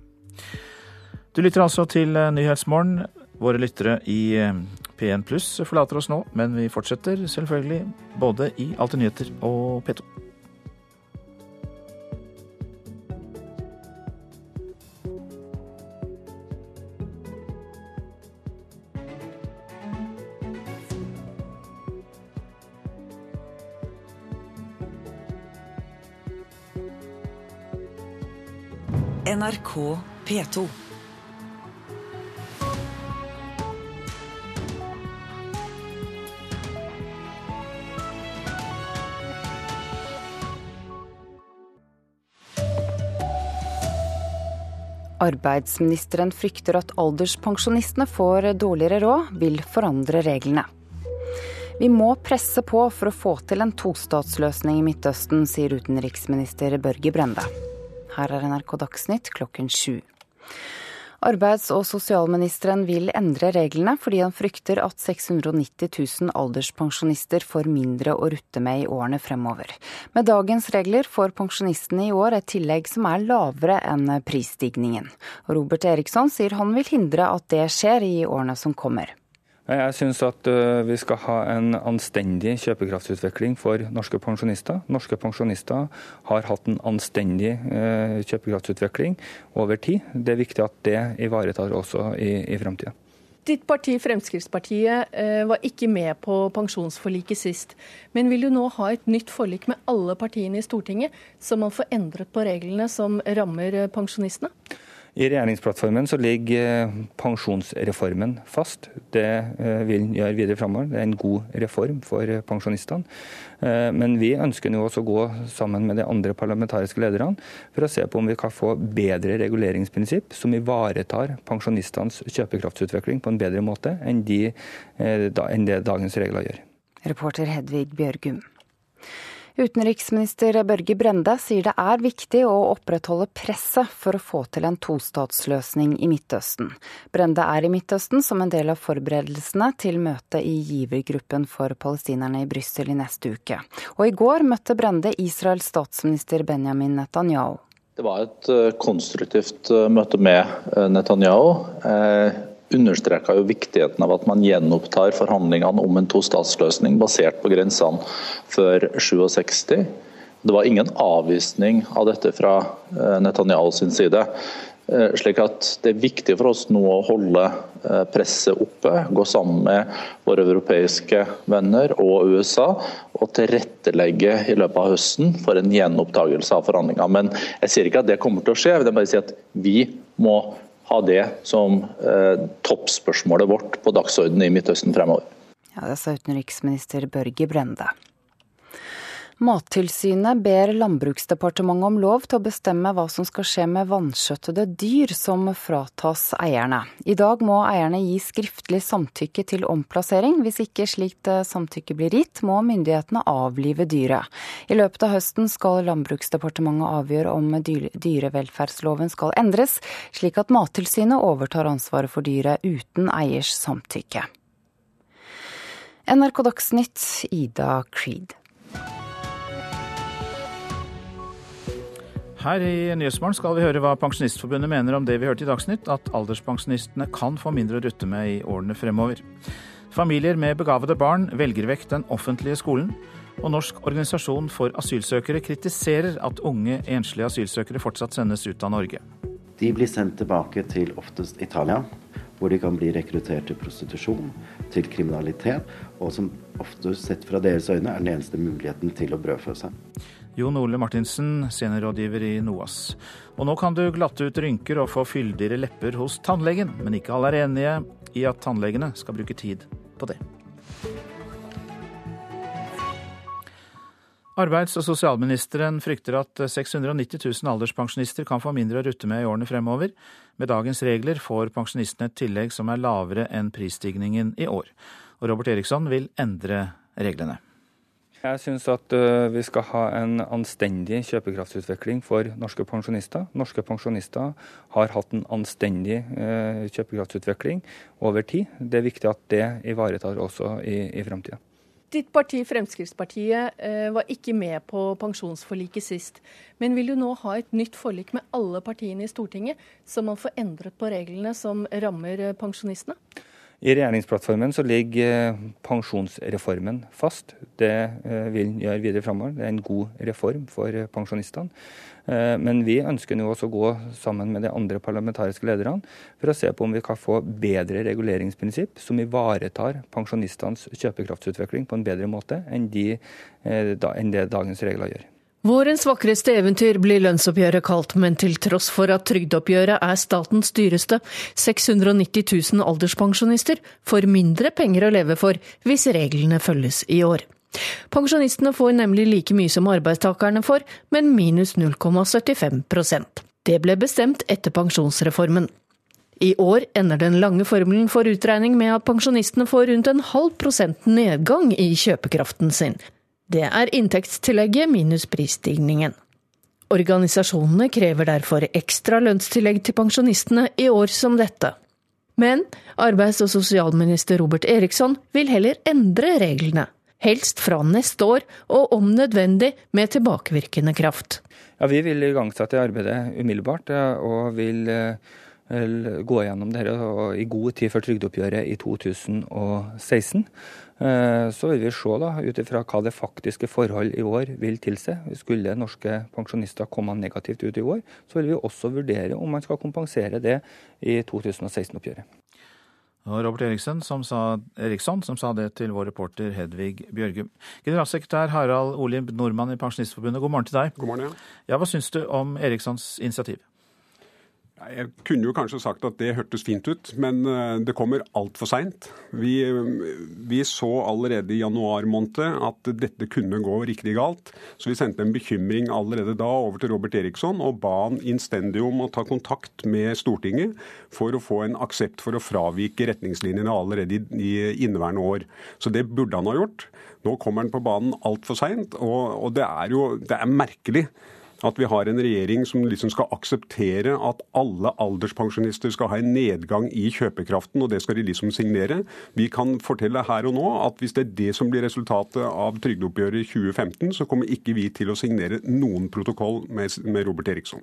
Du lytter altså til Nyhetsmorgen. Våre lyttere i P1 Pluss forlater oss nå, men vi fortsetter selvfølgelig både i Alltid nyheter og P2. NRK P2. Arbeidsministeren frykter at alderspensjonistene får dårligere råd, vil forandre reglene. Vi må presse på for å få til en tostatsløsning i Midtøsten, sier utenriksminister Børge Brende. Her er NRK Dagsnytt klokken sju. Arbeids- og sosialministeren vil endre reglene fordi han frykter at 690 000 alderspensjonister får mindre å rutte med i årene fremover. Med dagens regler får pensjonistene i år et tillegg som er lavere enn prisstigningen. Robert Eriksson sier han vil hindre at det skjer i årene som kommer. Jeg syns at øh, vi skal ha en anstendig kjøpekraftsutvikling for norske pensjonister. Norske pensjonister har hatt en anstendig øh, kjøpekraftsutvikling over tid. Det er viktig at det ivaretar også i, i framtida. Ditt parti Fremskrittspartiet øh, var ikke med på pensjonsforliket sist. Men vil du nå ha et nytt forlik med alle partiene i Stortinget, så man får endret på reglene som rammer pensjonistene? I regjeringsplattformen så ligger eh, pensjonsreformen fast. Det vil vil gjøre videre framover. Det er en god reform for eh, pensjonistene. Men vi ønsker nå også å gå sammen med de andre parlamentariske lederne for å se på om vi kan få bedre reguleringsprinsipp som ivaretar pensjonistenes kjøpekraftsutvikling på en bedre måte enn, de, enn det dagens regler gjør. Reporter Hedvig Bjørgum. Utenriksminister Børge Brende sier det er viktig å opprettholde presset for å få til en tostatsløsning i Midtøsten. Brende er i Midtøsten som en del av forberedelsene til møtet i givergruppen for palestinerne i Brussel i neste uke. Og i går møtte Brende Israels statsminister Benjamin Netanyahu. Det var et eh, konstruktivt eh, møte med eh, Netanyahu understreka jo viktigheten av at man gjenopptar forhandlingene om en tostatsløsning basert på grensene før 67. Det var ingen avvisning av dette fra eh, Netanyahu sin side. Eh, slik at Det er viktig for oss nå å holde eh, presset oppe, gå sammen med våre europeiske venner og USA og tilrettelegge i løpet av høsten for en gjenopptakelse av forhandlinger. Men jeg sier ikke at det kommer til å skje, jeg vil bare si at vi må ha det som eh, toppspørsmålet vårt på dagsordenen i Midtøsten fremover. Ja, Det sa utenriksminister Børge Brende. Mattilsynet ber Landbruksdepartementet om lov til å bestemme hva som skal skje med vanskjøttede dyr som fratas eierne. I dag må eierne gi skriftlig samtykke til omplassering. Hvis ikke slikt eh, samtykke blir gitt, må myndighetene avlive dyret. I løpet av høsten skal Landbruksdepartementet avgjøre om dyrevelferdsloven skal endres, slik at Mattilsynet overtar ansvaret for dyret uten eiers samtykke. NRK Dagsnytt, Ida Creed. Her i Nyhetsmorgen skal vi høre hva Pensjonistforbundet mener om det vi hørte i Dagsnytt, at alderspensjonistene kan få mindre å rutte med i årene fremover. Familier med begavede barn velger vekk den offentlige skolen. Og Norsk organisasjon for asylsøkere kritiserer at unge enslige asylsøkere fortsatt sendes ut av Norge. De blir sendt tilbake til oftest Italia, hvor de kan bli rekruttert til prostitusjon, til kriminalitet, og som ofte sett fra deres øyne er den eneste muligheten til å brødfø seg. Jon Ole Martinsen, seniorrådgiver i NOAS. Og nå kan du glatte ut rynker og få fyldigere lepper hos tannlegen, men ikke alle er enige i at tannlegene skal bruke tid på det. Arbeids- og sosialministeren frykter at 690 000 alderspensjonister kan få mindre å rutte med i årene fremover. Med dagens regler får pensjonistene et tillegg som er lavere enn prisstigningen i år. Og Robert Eriksson vil endre reglene. Jeg syns at vi skal ha en anstendig kjøpekraftsutvikling for norske pensjonister. Norske pensjonister har hatt en anstendig kjøpekraftsutvikling over tid. Det er viktig at det ivaretar også i, i framtida. Ditt parti Fremskrittspartiet var ikke med på pensjonsforliket sist. Men vil du nå ha et nytt forlik med alle partiene i Stortinget, så man får endret på reglene som rammer pensjonistene? I regjeringsplattformen så ligger eh, pensjonsreformen fast. Det vil vil gjøre videre framover. Det er en god reform for eh, pensjonistene. Men vi ønsker nå også å gå sammen med de andre parlamentariske lederne for å se på om vi kan få bedre reguleringsprinsipp som ivaretar pensjonistenes kjøpekraftsutvikling på en bedre måte enn, de, enn det dagens regler gjør. Vårens vakreste eventyr blir lønnsoppgjøret kalt, men til tross for at trygdeoppgjøret er statens dyreste, 690 000 alderspensjonister får mindre penger å leve for hvis reglene følges i år. Pensjonistene får nemlig like mye som arbeidstakerne får, men minus 0,75% Det ble bestemt etter pensjonsreformen. I år ender den lange formelen for utregning med at pensjonistene får rundt en halv prosent nedgang i kjøpekraften sin. Det er inntektstillegget minus prisstigningen. Organisasjonene krever derfor ekstra lønnstillegg til pensjonistene i år som dette. Men arbeids- og sosialminister Robert Eriksson vil heller endre reglene. Helst fra neste år, og om nødvendig med tilbakevirkende kraft. Ja, Vi vil igangsette arbeidet umiddelbart, og vil gå gjennom dette i god tid før trygdeoppgjøret i 2016. Så vil vi se da, ut ifra hva det faktiske forhold i år vil tilse. Skulle norske pensjonister komme negativt ut i år, så vil vi også vurdere om man skal kompensere det i 2016-oppgjøret. Robert Eriksson som, sa, Eriksson, som sa det til vår reporter Hedvig Bjørgum. Generalsekretær Harald Olimb Nordmann i Pensjonistforbundet, god morgen til deg. God morgen, ja. ja hva syns du om Erikssons initiativ? Jeg kunne jo kanskje sagt at det hørtes fint ut, men eh, det kommer altfor seint. Vi, vi, så allerede i januar måned at dette kunne gå riktig galt. Så vi sendte en bekymring allerede da over til Robert Eriksson og ba han innstendig om å ta kontakt med Stortinget for å få en aksept for å fravike retningslinjene allerede i, i inneværende år. Så det burde han ha gjort. Nå kommer han på banen altfor seint, og, og det er jo det er merkelig at vi har en regjering som liksom skal akseptere at alle alderspensjonister skal ha en nedgang i kjøpekraften, og det skal de liksom signere. Vi kan fortelle her og nå at hvis det er det som blir resultatet av trygdeoppgjøret i 2015, så kommer ikke vi til å signere noen protokoll med, Robert Eriksson.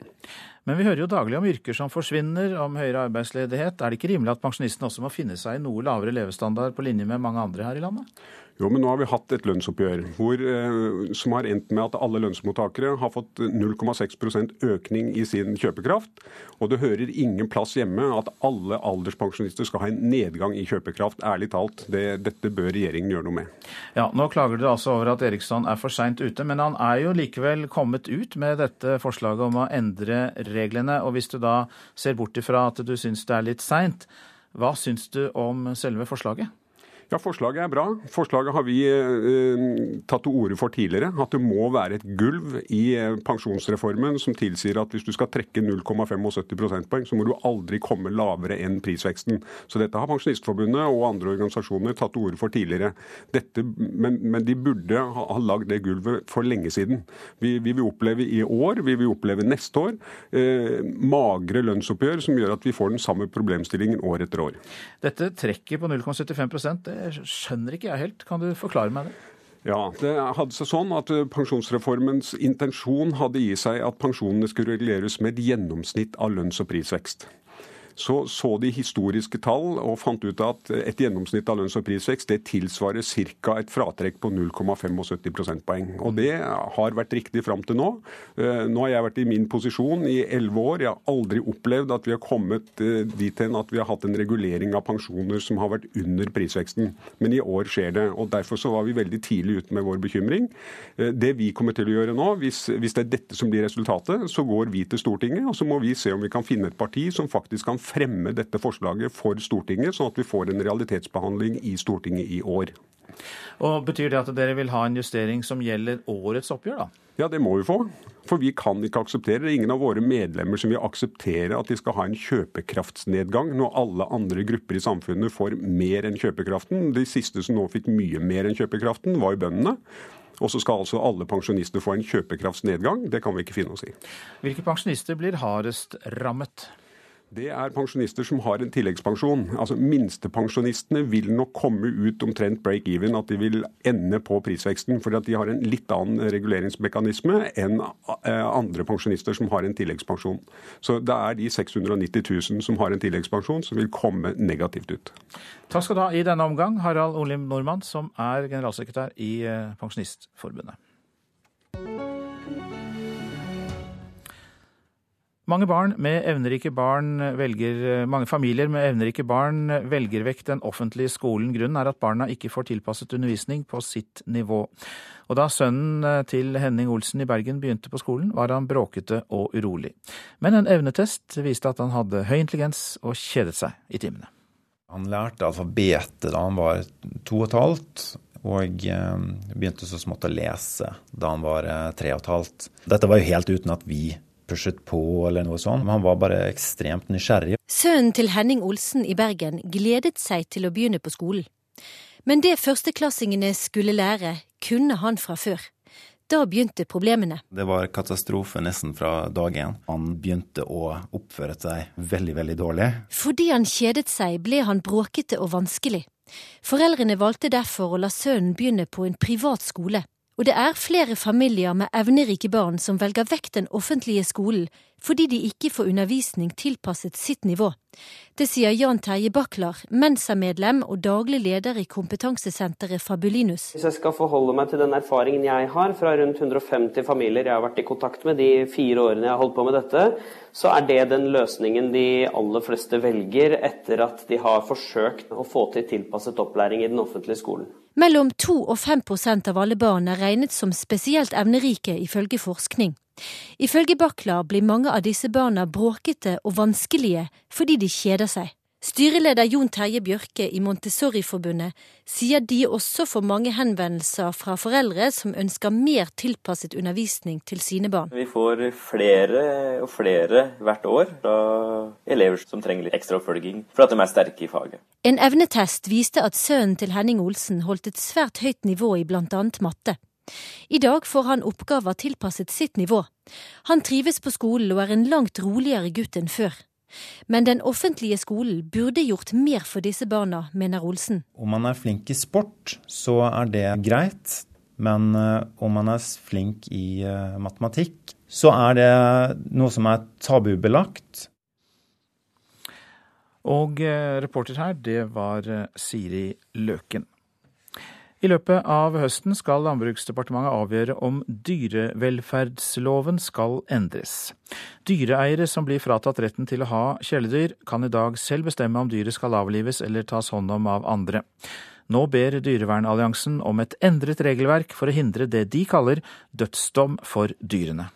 Men vi hører jo daglig om yrker som forsvinner, om høyere arbeidsledighet. Er det ikke rimelig at pensjonistene også må finne seg i noe lavere levestandard på linje med mange andre her i landet? Jo, men nå har vi hatt et lønnsoppgjør hvor, eh, som har endt med at alle lønnsmottakere har fått 0,6% økning i sin kjøpekraft. Og det hører ingen plass hjemme at alle alderspensjonister skal ha en nedgang i kjøpekraft. Ærlig talt, det, dette bør regjeringen gjøre noe med. Ja, Nå klager dere altså over at Eriksson er for seint ute, men han er jo likevel kommet ut med dette forslaget om å endre reglene. Og hvis du da ser bort ifra at du syns det er litt seint, hva syns du om selve forslaget? Ja, Forslaget er bra. Forslaget har vi eh, tatt til orde for tidligere. At det må være et gulv i eh, pensjonsreformen som tilsier at hvis du skal trekke 0,75 prosentpoeng, så må du aldri komme lavere enn prisveksten. Så dette har Pensjonistforbundet og andre organisasjoner tatt til orde for tidligere. Dette, men, men, de burde ha, ha lagd det gulvet for lenge siden. Vi, vi, vil oppleve i år, vi vil oppleve neste år, eh, magre lønnsoppgjør som gjør at vi får den samme problemstillingen år etter år. Dette trekket på 0,75 det skjønner ikke jeg helt. Kan du forklare meg det? Ja, det hadde seg sånn at eh, Pensjonsreformens intensjon hadde i seg at pensjonene skulle reguleres med et gjennomsnitt av lønns- og prisvekst så så de historiske tall og fant ut at et gjennomsnitt av lønns- og prisvekst det tilsvarer ca. et fratrekk på 0,75 prosentpoeng. Og det har vært riktig fram til nå. Eh, nå har jeg vært i min posisjon i elleve år. Jeg har aldri opplevd at vi har kommet eh, dit hen at vi har hatt en regulering av pensjoner som har vært under prisveksten. Men i år skjer det. og Derfor så var vi veldig tidlig ute med vår bekymring. Eh, det vi kommer til å gjøre nå, hvis, hvis det er dette som blir resultatet, så går vi til Stortinget og så må vi se om vi kan finne et parti som faktisk kan fremme dette forslaget for Stortinget, sånn at vi får en realitetsbehandling i Stortinget i år. Og Betyr det at dere vil ha en justering som gjelder årets oppgjør, da? Ja, det må vi få. For vi kan ikke akseptere det. Ingen av våre medlemmer som vil akseptere at de skal ha en kjøpekraftsnedgang, når alle andre grupper i samfunnet får mer enn kjøpekraften. De siste som nå fikk mye mer enn kjøpekraften, var jo bøndene. Og så skal altså alle pensjonister få en kjøpekraftsnedgang. Det kan vi ikke finne oss i. Hvilke pensjonister blir hardest rammet? Det er pensjonister som har en tilleggspensjon. Altså Minstepensjonistene vil nok komme ut omtrent break-even, at de vil ende på prisveksten. fordi de har en litt annen reguleringsmekanisme enn eh, andre pensjonister som har en tilleggspensjon. Så det er de 690 000 som har en tilleggspensjon, som vil komme negativt ut. Takk skal du ha i denne omgang, Harald Olim Nordmann, som er generalsekretær i eh, Pensjonistforbundet. Mange, barn velger, mange, familier med evnerike barn velger vekk den offentlige skolen. Grunnen er at barna ikke får tilpasset undervisning på sitt nivå. Og da sønnen til Henning Olsen i Bergen begynte på skolen, var han bråkete og urolig. Men en evnetest viste at han hadde høy intelligens og kjedet seg i timene. Han lærte alfabetet da han var to og et halvt, og eh, begynte så smått å lese da han var eh, tre og et halvt. Dette var jo helt uten at vi pushet på eller noe sånt. Han var bare ekstremt nysgjerrig. Sønnen til Henning Olsen i Bergen gledet seg til å begynne på skolen. Men det førsteklassingene skulle lære, kunne han fra før. Da begynte problemene. Det var katastrofe nesten fra dag én. Han begynte å oppføre seg veldig, veldig dårlig. Fordi han kjedet seg, ble han bråkete og vanskelig. Foreldrene valgte derfor å la sønnen begynne på en privat skole. Og det er flere familier med evnerike barn som velger vekk den offentlige skolen fordi de ikke får undervisning tilpasset sitt nivå. Det sier Jan Terje Baklar, Mensa-medlem og daglig leder i kompetansesenteret Fabulinus. Hvis jeg skal forholde meg til den erfaringen jeg har fra rundt 150 familier jeg har vært i kontakt med de fire årene jeg har holdt på med dette, så er det den løsningen de aller fleste velger etter at de har forsøkt å få til tilpasset opplæring i den offentlige skolen. Mellom 2 og 5 prosent av alle barn er regnet som spesielt evnerike, ifølge forskning. Ifølge Baklar blir mange av disse barna bråkete og vanskelige fordi de kjeder seg. Styreleder Jon Terje Bjørke i Montessori-forbundet sier de også får mange henvendelser fra foreldre som ønsker mer tilpasset undervisning til sine barn. Vi får flere og flere hvert år fra elever som trenger litt ekstra oppfølging for at de er sterke i faget. En evnetest viste at sønnen til Henning Olsen holdt et svært høyt nivå i annet matte. I dag får han oppgaver tilpasset sitt nivå. Han trives på skolen og er en langt roligere gutt enn før. Men den offentlige skolen burde gjort mer for disse barna, mener Olsen. Om man er flink i sport, så er det greit. Men eh, om man er flink i eh, matematikk, så er det noe som er tabubelagt. Og eh, reporter her, det var Siri Løken. I løpet av høsten skal Landbruksdepartementet avgjøre om dyrevelferdsloven skal endres. Dyreeiere som blir fratatt retten til å ha kjæledyr, kan i dag selv bestemme om dyret skal avlives eller tas hånd om av andre. Nå ber Dyrevernalliansen om et endret regelverk for å hindre det de kaller dødsdom for dyrene.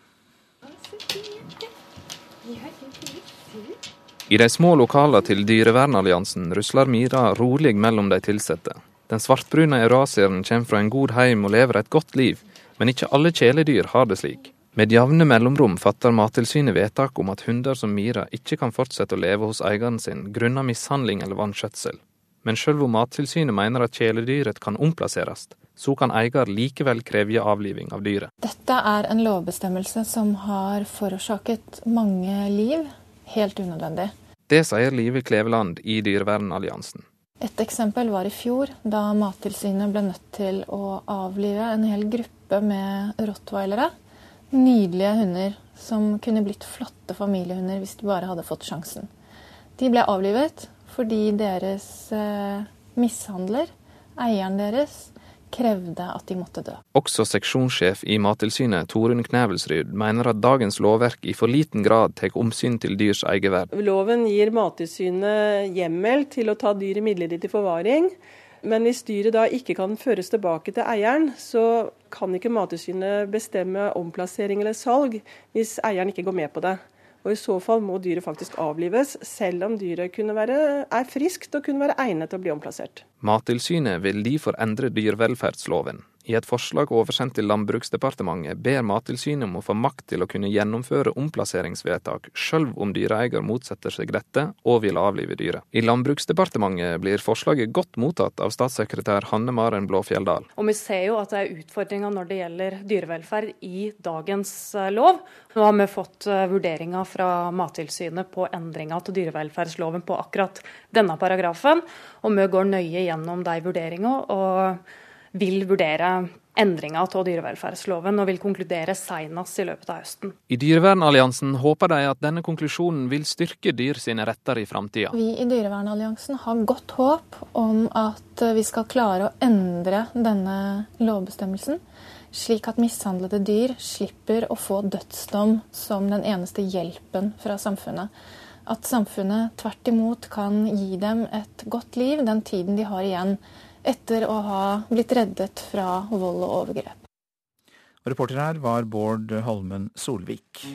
I de små lokalene til Dyrevernalliansen rusler Mira rolig mellom de ansatte. Den svartbrune eurasieren kommer fra en god heim og lever et godt liv, men ikke alle kjæledyr har det slik. Med jevne mellomrom fatter Mattilsynet vedtak om at hunder som Mira ikke kan fortsette å leve hos eieren sin grunnet mishandling eller vanskjøtsel. Men selv om Mattilsynet mener at kjæledyret kan omplasseres, så kan eier likevel kreve avliving av dyret. Dette er en lovbestemmelse som har forårsaket mange liv, helt unødvendig. Det sier Live Kleveland i Dyrevernalliansen. Et eksempel var i fjor, da Mattilsynet ble nødt til å avlive en hel gruppe med rottweilere. Nydelige hunder som kunne blitt flotte familiehunder hvis de bare hadde fått sjansen. De ble avlivet fordi deres eh, mishandler, eieren deres, krevde at de måtte dø. Også seksjonssjef i Mattilsynet, Torunn Knevelsrud, mener at dagens lovverk i for liten grad tar omsyn til dyrs egenverd. Loven gir Mattilsynet hjemmel til å ta dyr i midlertidig forvaring. Men hvis dyret da ikke kan føres tilbake til eieren, så kan ikke Mattilsynet bestemme omplassering eller salg hvis eieren ikke går med på det. Og I så fall må dyret faktisk avlives, selv om dyret være, er friskt og kunne være egnet til å bli omplassert. Mattilsynet vil derfor endre dyrevelferdsloven. I et forslag oversendt til Landbruksdepartementet ber Mattilsynet om å få makt til å kunne gjennomføre omplasseringsvedtak, sjøl om dyreeier motsetter seg dette og vil avlive dyret. I Landbruksdepartementet blir forslaget godt mottatt av statssekretær Hanne Maren Blåfjelldal. Og Vi ser jo at det er utfordringer når det gjelder dyrevelferd i dagens eh, lov. Nå har vi fått eh, vurderinger fra Mattilsynet på endringer til dyrevelferdsloven på akkurat denne paragrafen, og vi går nøye gjennom de vurderingene. og vil vurdere endringer av dyrevelferdsloven og vil konkludere senest i løpet av høsten. I Dyrevernalliansen håper de at denne konklusjonen vil styrke dyr sine retter i framtida. Vi i Dyrevernalliansen har godt håp om at vi skal klare å endre denne lovbestemmelsen, slik at mishandlede dyr slipper å få dødsdom som den eneste hjelpen fra samfunnet. At samfunnet tvert imot kan gi dem et godt liv den tiden de har igjen etter å ha blitt reddet fra vold og overgrep. Reporter her var Bård Holmen Solvik.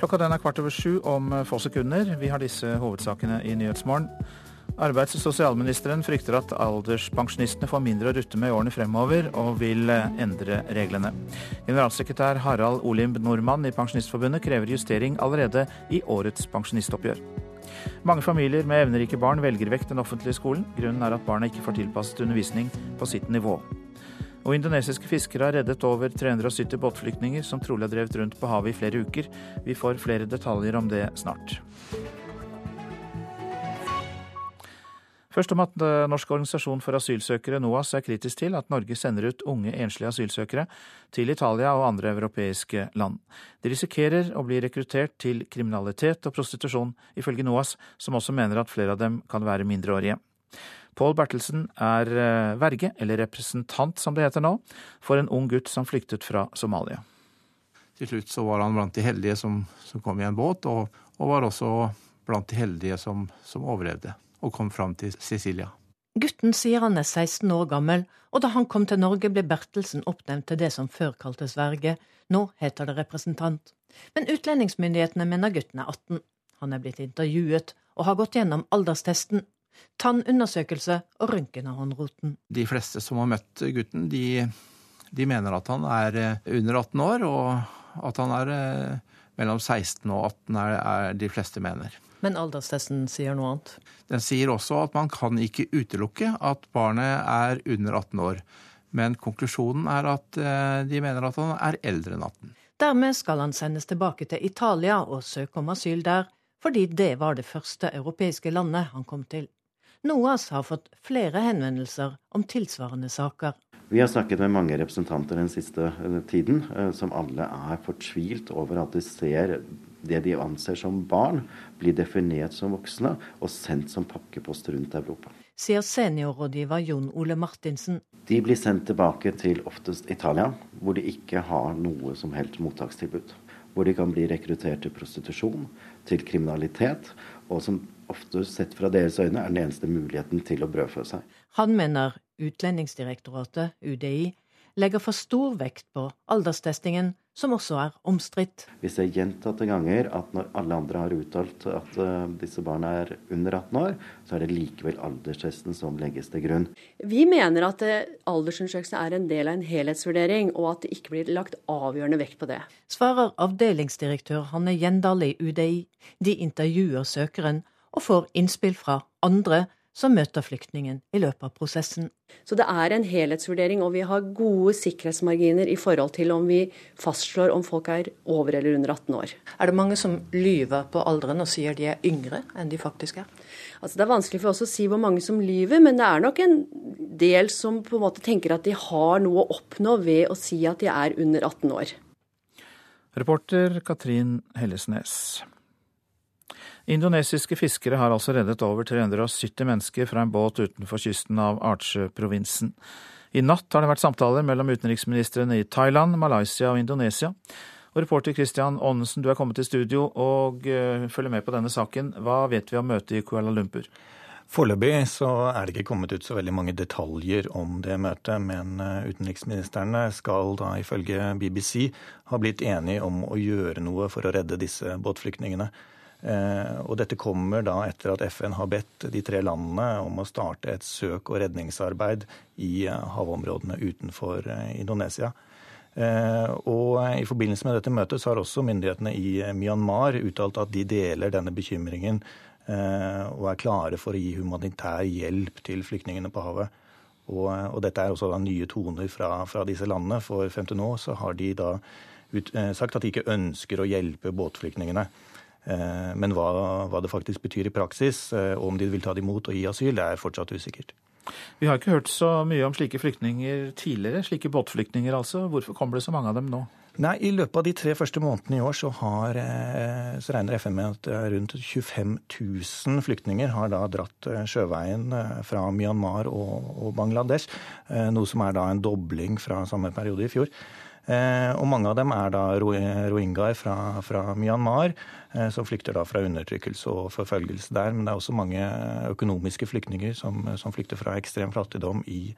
Klokka den er kvart over sju om få sekunder. Vi har disse hovedsakene i Nyhetsmorgen. Arbeids- og sosialministeren frykter at alderspensjonistene får mindre å rutte med i årene fremover, og vil endre reglene. Generalsekretær Harald Olimb Nordmann i Pensjonistforbundet krever justering allerede i årets pensjonistoppgjør. Mange familier med evnerike barn velger vekk den offentlige skolen. Grunnen er at barna ikke får tilpasset undervisning på sitt nivå. Og indonesiske fiskere har reddet over 370 båtflyktninger som trolig har drevet rundt på havet i flere uker. Vi får flere detaljer om det snart. Først om at eh, Norsk organisasjon for asylsøkere, NOAS, er kritisk til at Norge sender ut unge enslige asylsøkere til Italia og andre europeiske land. De risikerer å bli rekruttert til kriminalitet og prostitusjon, ifølge NOAS, som også mener at flere av dem kan være mindreårige. Pål Bertelsen er eh, verge, eller representant som det heter nå, for en ung gutt som flyktet fra Somalia. Til slutt så var han blant de heldige som, som kom i en båt, og, og var også blant de heldige som, som overlevde og kom fram til Sicilia. Gutten sier han er 16 år gammel, og da han kom til Norge ble Bertelsen oppnevnt til det som før kaltes verge, nå heter det representant. Men utlendingsmyndighetene mener gutten er 18. Han er blitt intervjuet og har gått gjennom alderstesten, tannundersøkelse og røntgen av håndroten. De fleste som har møtt gutten, de, de, mener at han er eh, under 18 år, og at han er eh, mellom 16 og 18, er, er de fleste mener. Men alderstesten sier noe annet? Den sier også at man kan ikke utelukke at barnet er under 18 år. Men konklusjonen er at eh, de mener at han er eldre enn 18. Dermed skal han sendes tilbake til Italia og søke om asyl der, fordi det var det første europeiske landet han kom til. NOAS har fått flere henvendelser om tilsvarende saker. Vi har snakket med mange representanter den siste eh, tiden, eh, som alle er fortvilt over at de ser det de anser som barn, blir definert som voksne og sendt som pakkepost rundt Europa. Sier seniorrådgiver Jon Ole Martinsen. De blir sendt tilbake til oftest Italia, hvor de ikke har noe som helst mottakstilbud. Hvor de kan bli rekruttert til prostitusjon, til kriminalitet, og som ofte sett fra deres øyne er den eneste muligheten til å brødfø seg. Han mener Utlendingsdirektoratet, UDI, legger for stor vekt på alderstestingen, som også er omstridt. Vi ser gjentatte ganger at når alle andre har uttalt at uh, disse barna er under 18 år, så er det likevel alderstesten som legges til grunn. Vi mener at uh, aldersundersøkelsen er en del av en helhetsvurdering, og at det ikke blir lagt avgjørende vekt på det. Svarer avdelingsdirektør Hanne Gjendal i UDI. De intervjuer søkeren og får innspill fra andre som møter flyktningen i løpet av prosessen. Så det er en helhetsvurdering, og vi har gode sikkerhetsmarginer i forhold til om vi fastslår om folk er over eller under 18 år. Er det mange som lyver på alderen og sier de er yngre enn de faktisk er? Altså Det er vanskelig for oss å si hvor mange som lyver, men det er nok en del som på en måte tenker at de har noe å oppnå ved å si at de er under 18 år. Reporter Katrin Hellesnes. Indonesiske fiskere har altså reddet over 370 mennesker fra en båt utenfor kysten av Artsjø-provinsen. I natt har det vært samtaler mellom utenriksministrene i Thailand, Malaysia og Indonesia. Og reporter Christian Aanensen, du er kommet til studio og uh, følger med på denne saken. Hva vet vi om møtet i Kuala Lumpur? Foreløpig så er det ikke kommet ut så veldig mange detaljer om det møtet, men eh, utenriksministrene skal da ifølge BBC ha blitt enige om å gjøre noe for å redde disse båtflyktningene. Eh, og dette kommer da etter at FN har bedt de tre landene om å starte et søk- og redningsarbeid i eh, havområdene utenfor eh, Indonesia. Og I forbindelse med dette møtet så har også myndighetene i Myanmar uttalt at de deler denne bekymringen og er klare for å gi humanitær hjelp til flyktningene på havet. Og, og dette er også da nye toner fra, fra, disse landene, for frem til nå så har de da ut, sagt at de ikke ønsker å hjelpe båtflyktningene. Eh, men hva, hva, det faktisk betyr i praksis, og eh, om de vil ta det imot og gi asyl, det er fortsatt usikkert. Vi har ikke hørt så mye om slike flyktninger tidligere, slike båtflyktninger altså. Hvorfor kommer det så mange av dem nå? Nei, I løpet av de tre første månedene i år så, har, eh, så regner FN med at rundt 25 000 flyktninger har da dratt sjøveien fra Myanmar og, og Bangladesh. Noe som er da en dobling fra samme periode i fjor. Eh, og mange av dem er da rohingyaer fra, fra, Myanmar, eh, som flykter da fra undertrykkelse og forfølgelse der. Men det er også mange økonomiske flyktninger som, som flykter fra ekstrem fattigdom i,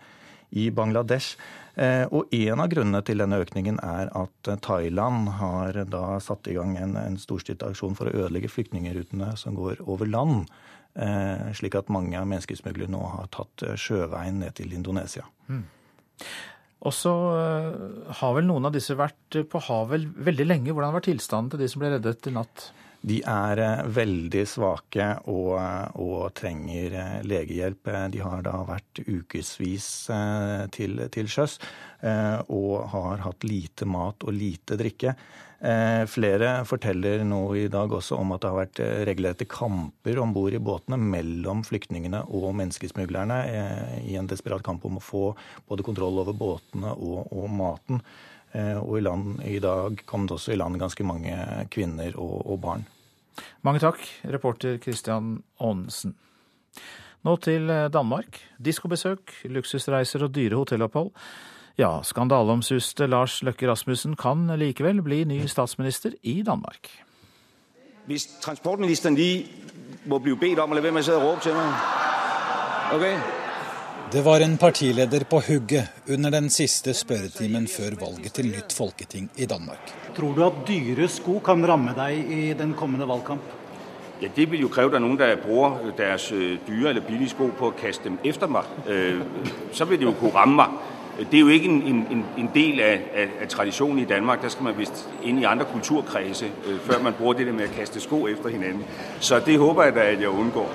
i Bangladesh. Eh, og en av grunnene til denne økningen er at Thailand har da satt i gang en, en storstilt aksjon for å ødelegge flyktningrutene som går over land Slik at mange av menneskesmuglerne nå har tatt sjøveien ned til Indonesia. Mm. Og så har vel noen av disse vært på havet veldig lenge. Hvordan var tilstanden til de som ble reddet i natt? De er eh, veldig svake og, og, trenger eh, legehjelp. De har da vært ukevis eh, til, til sjøs og har hatt lite mat og lite drikke. Flere forteller nå i dag også om at det har vært regelrette kamper om bord i båtene mellom flyktningene og menneskesmuglerne i en desperat kamp om å få både kontroll over båtene og, og maten. Og i, land, i dag kom det også i land ganske mange kvinner og, og barn. Mange takk, reporter Christian Aanesen. Nå til eh, Danmark. Diskobesøk, luksusreiser og dyre hotellopphold. Ja, skandaleomsuste Lars Løkke Rasmussen kan likevel bli ny statsminister i Danmark. Hvis transportministeren lige må bli bedt om å la være med å rope til meg okay? Det var en partileder på hugget under den siste spørretimen før valget til nytt folketing i Danmark. Tror du at dyre sko kan ramme deg i den kommende valgkamp? Ja, Det vil jo kreve at noen der bruker deres øh, dyre eller billige sko på å kaste dem etter meg. Øh, så vil det jo kunne ramme meg. Det er jo ikke en, en, en del av, av, tradisjonen i Danmark. Der skal man visst inn i andre kulturkredse øh, før man bruker det med å kaste sko etter hverandre. Så det håper jeg da at jeg unngår.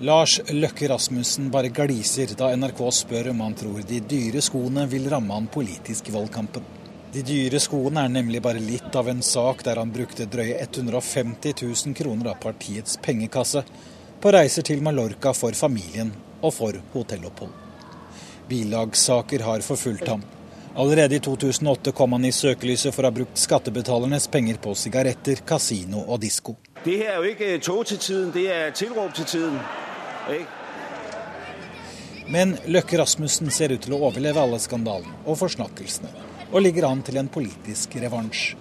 Lars Løkke Rasmussen bare gliser da NRK spør om han tror de dyre skoene vil ramme han politisk i valgkampen. De dyre skoene er nemlig bare litt av en sak der han brukte drøye 150 000 kroner av partiets pengekasse på reiser til Mallorca for familien og for hotellopphold. Bilagssaker har forfulgt ham. Allerede i 2008 kom han i søkelyset for å ha brukt skattebetalernes penger på sigaretter, kasino og disko. Det her er jo ikke tog til tiden, det er tilrop til tiden. Men Løkke Rasmussen ser ut til å overleve alle skandalene og forsnakkelsene, og ligger an til en politisk revansj.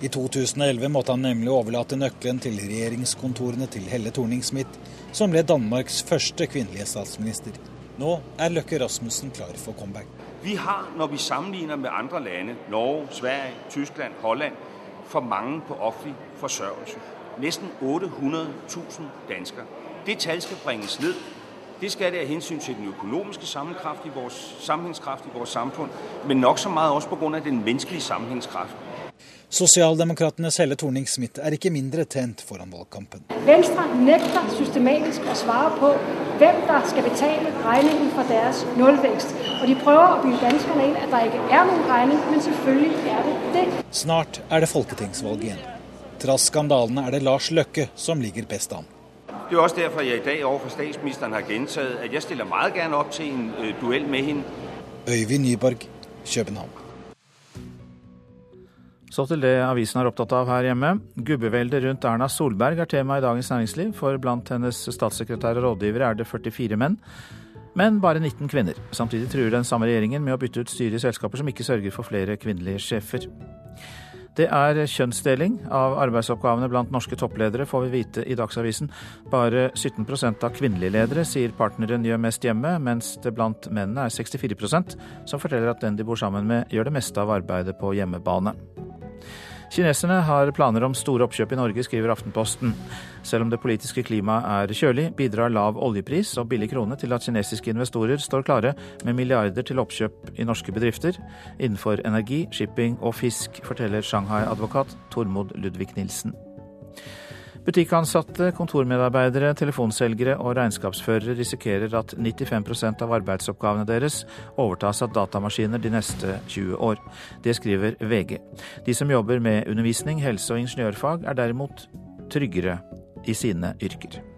I 2011 måtte han nemlig overlate nøkkelen til regjeringskontorene til Helle Thorning-Smith, som ble Danmarks første kvinnelige statsminister. Nå er Løkke Rasmussen klar for comeback. Vi har, når vi sammenligner med andre lande, Norge, Sverige, Tyskland, Holland, for mange på offentlig forsørgelse. Nesten 800 000 danskere. Det tallet skal bringes ned. Det skal det av hensyn til den økonomiske sammenhængskraft i vores samfunn, men nok så meget også pga. den menneskelige sammenhængskraft. Sosialdemokratenes Helle Thorning-Smith er ikke mindre tent foran valgkampen. Venstre nekter systematisk å svare på hvem der skal betale regningen for deres nullvekst. Og de prøver å by danskerne inn at det ikke er noen regning, men selvfølgelig er det det. Snart er det folketingsvalg igjen. Trass skandalene er det Lars Løkke som ligger best an. Det er også derfor jeg i dag overfor statsministeren har gjentatt at jeg stiller meget gjerne opp til en uh, duell med henne. Øyvind Nyborg, København. Så til det avisen er opptatt av her hjemme. Gubbeveldet rundt Erna Solberg er tema i Dagens Næringsliv, for blant hennes statssekretær og rådgivere er det 44 menn, men bare 19 kvinner. Samtidig truer den samme regjeringen med å bytte ut styret i selskaper som ikke sørger for flere kvinnelige sjefer. Det er kjønnsdeling av arbeidsoppgavene blant norske toppledere, får vi vite i Dagsavisen. Bare 17% av kvinnelige ledere sier partneren gjør mest hjemme, mens det blant mennene er 64% som forteller at den de bor sammen med, gjør det meste av arbeidet på hjemmebane. Kineserne har planer om store oppkjøp i Norge, skriver Aftenposten. Selv om det politiske klimaet er kjølig, bidrar lav oljepris og billig krone til at kinesiske investorer står klare med milliarder til oppkjøp i norske bedrifter innenfor energi, shipping og fisk, forteller Shanghai-advokat Tormod Ludvig Nilsen. Butikkansatte, kontormedarbeidere, telefonselgere og regnskapsførere risikerer at 95% av arbeidsoppgavene deres overtas av datamaskiner de neste 20 år. Det skriver VG. De som jobber med undervisning, helse og ingeniørfag er derimot tryggere i sine yrker.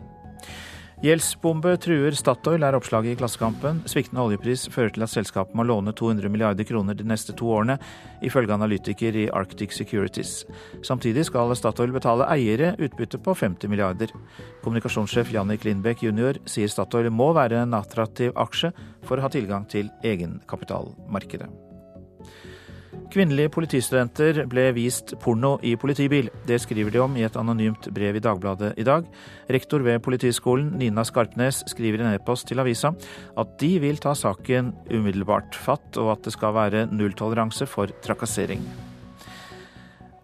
Gjeldsbombe truer Statoil, er oppslaget i Klassekampen. Sviktende oljepris fører til at selskapet må låne 200 milliarder kroner de neste to årene, ifølge analytiker i Arctic Securities. Samtidig skal Statoil betale eiere utbytte på 50 milliarder. Kommunikasjonssjef Jannik Lindbekk jr. sier Statoil må være en attraktiv aksje for å ha tilgang til egenkapitalmarkedet. Kvinnelige politistudenter ble vist porno i politibil. Det skriver de om i et anonymt brev i Dagbladet i dag. Rektor ved Politiskolen, Nina Skarpnes, skriver i en e-post til avisa at de vil ta saken umiddelbart fatt, og at det skal være nulltoleranse for trakassering.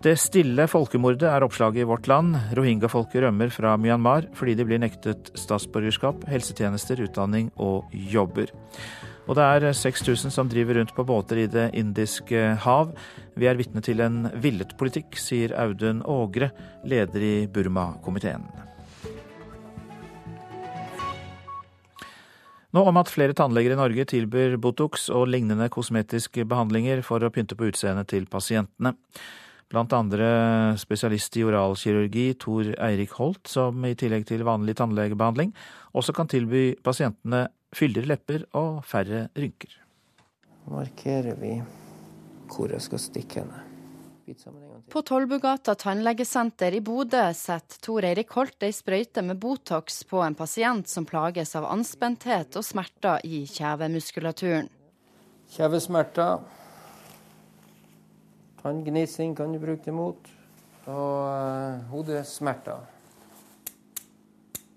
Det stille folkemordet er oppslaget i Vårt Land. Rohingya-folket rømmer fra Myanmar fordi de blir nektet statsborgerskap, helsetjenester, utdanning og jobber. Og det er 6000 som driver rundt på båter i Det indiske hav. Vi er vitne til en villet politikk, sier Audun Ågre, leder i Burma-komiteen. Nå om at flere tannleger i Norge tilbyr Botox og lignende kosmetiske behandlinger for å pynte på utseendet til pasientene. Blant andre spesialist i oralkirurgi Tor Eirik Holt, som i tillegg til vanlig tannlegebehandling også kan tilby pasientene fyldigere lepper og færre rynker. Markerer vi hvor jeg skal stikke henne. På Tollbugata tannlegesenter i Bodø setter Tor Eirik Holt ei sprøyte med Botox på en pasient som plages av anspenthet og smerter i kjevemuskulaturen. Kjevesmerter Tanngnising kan du bruke det mot. Og uh, hodesmerter.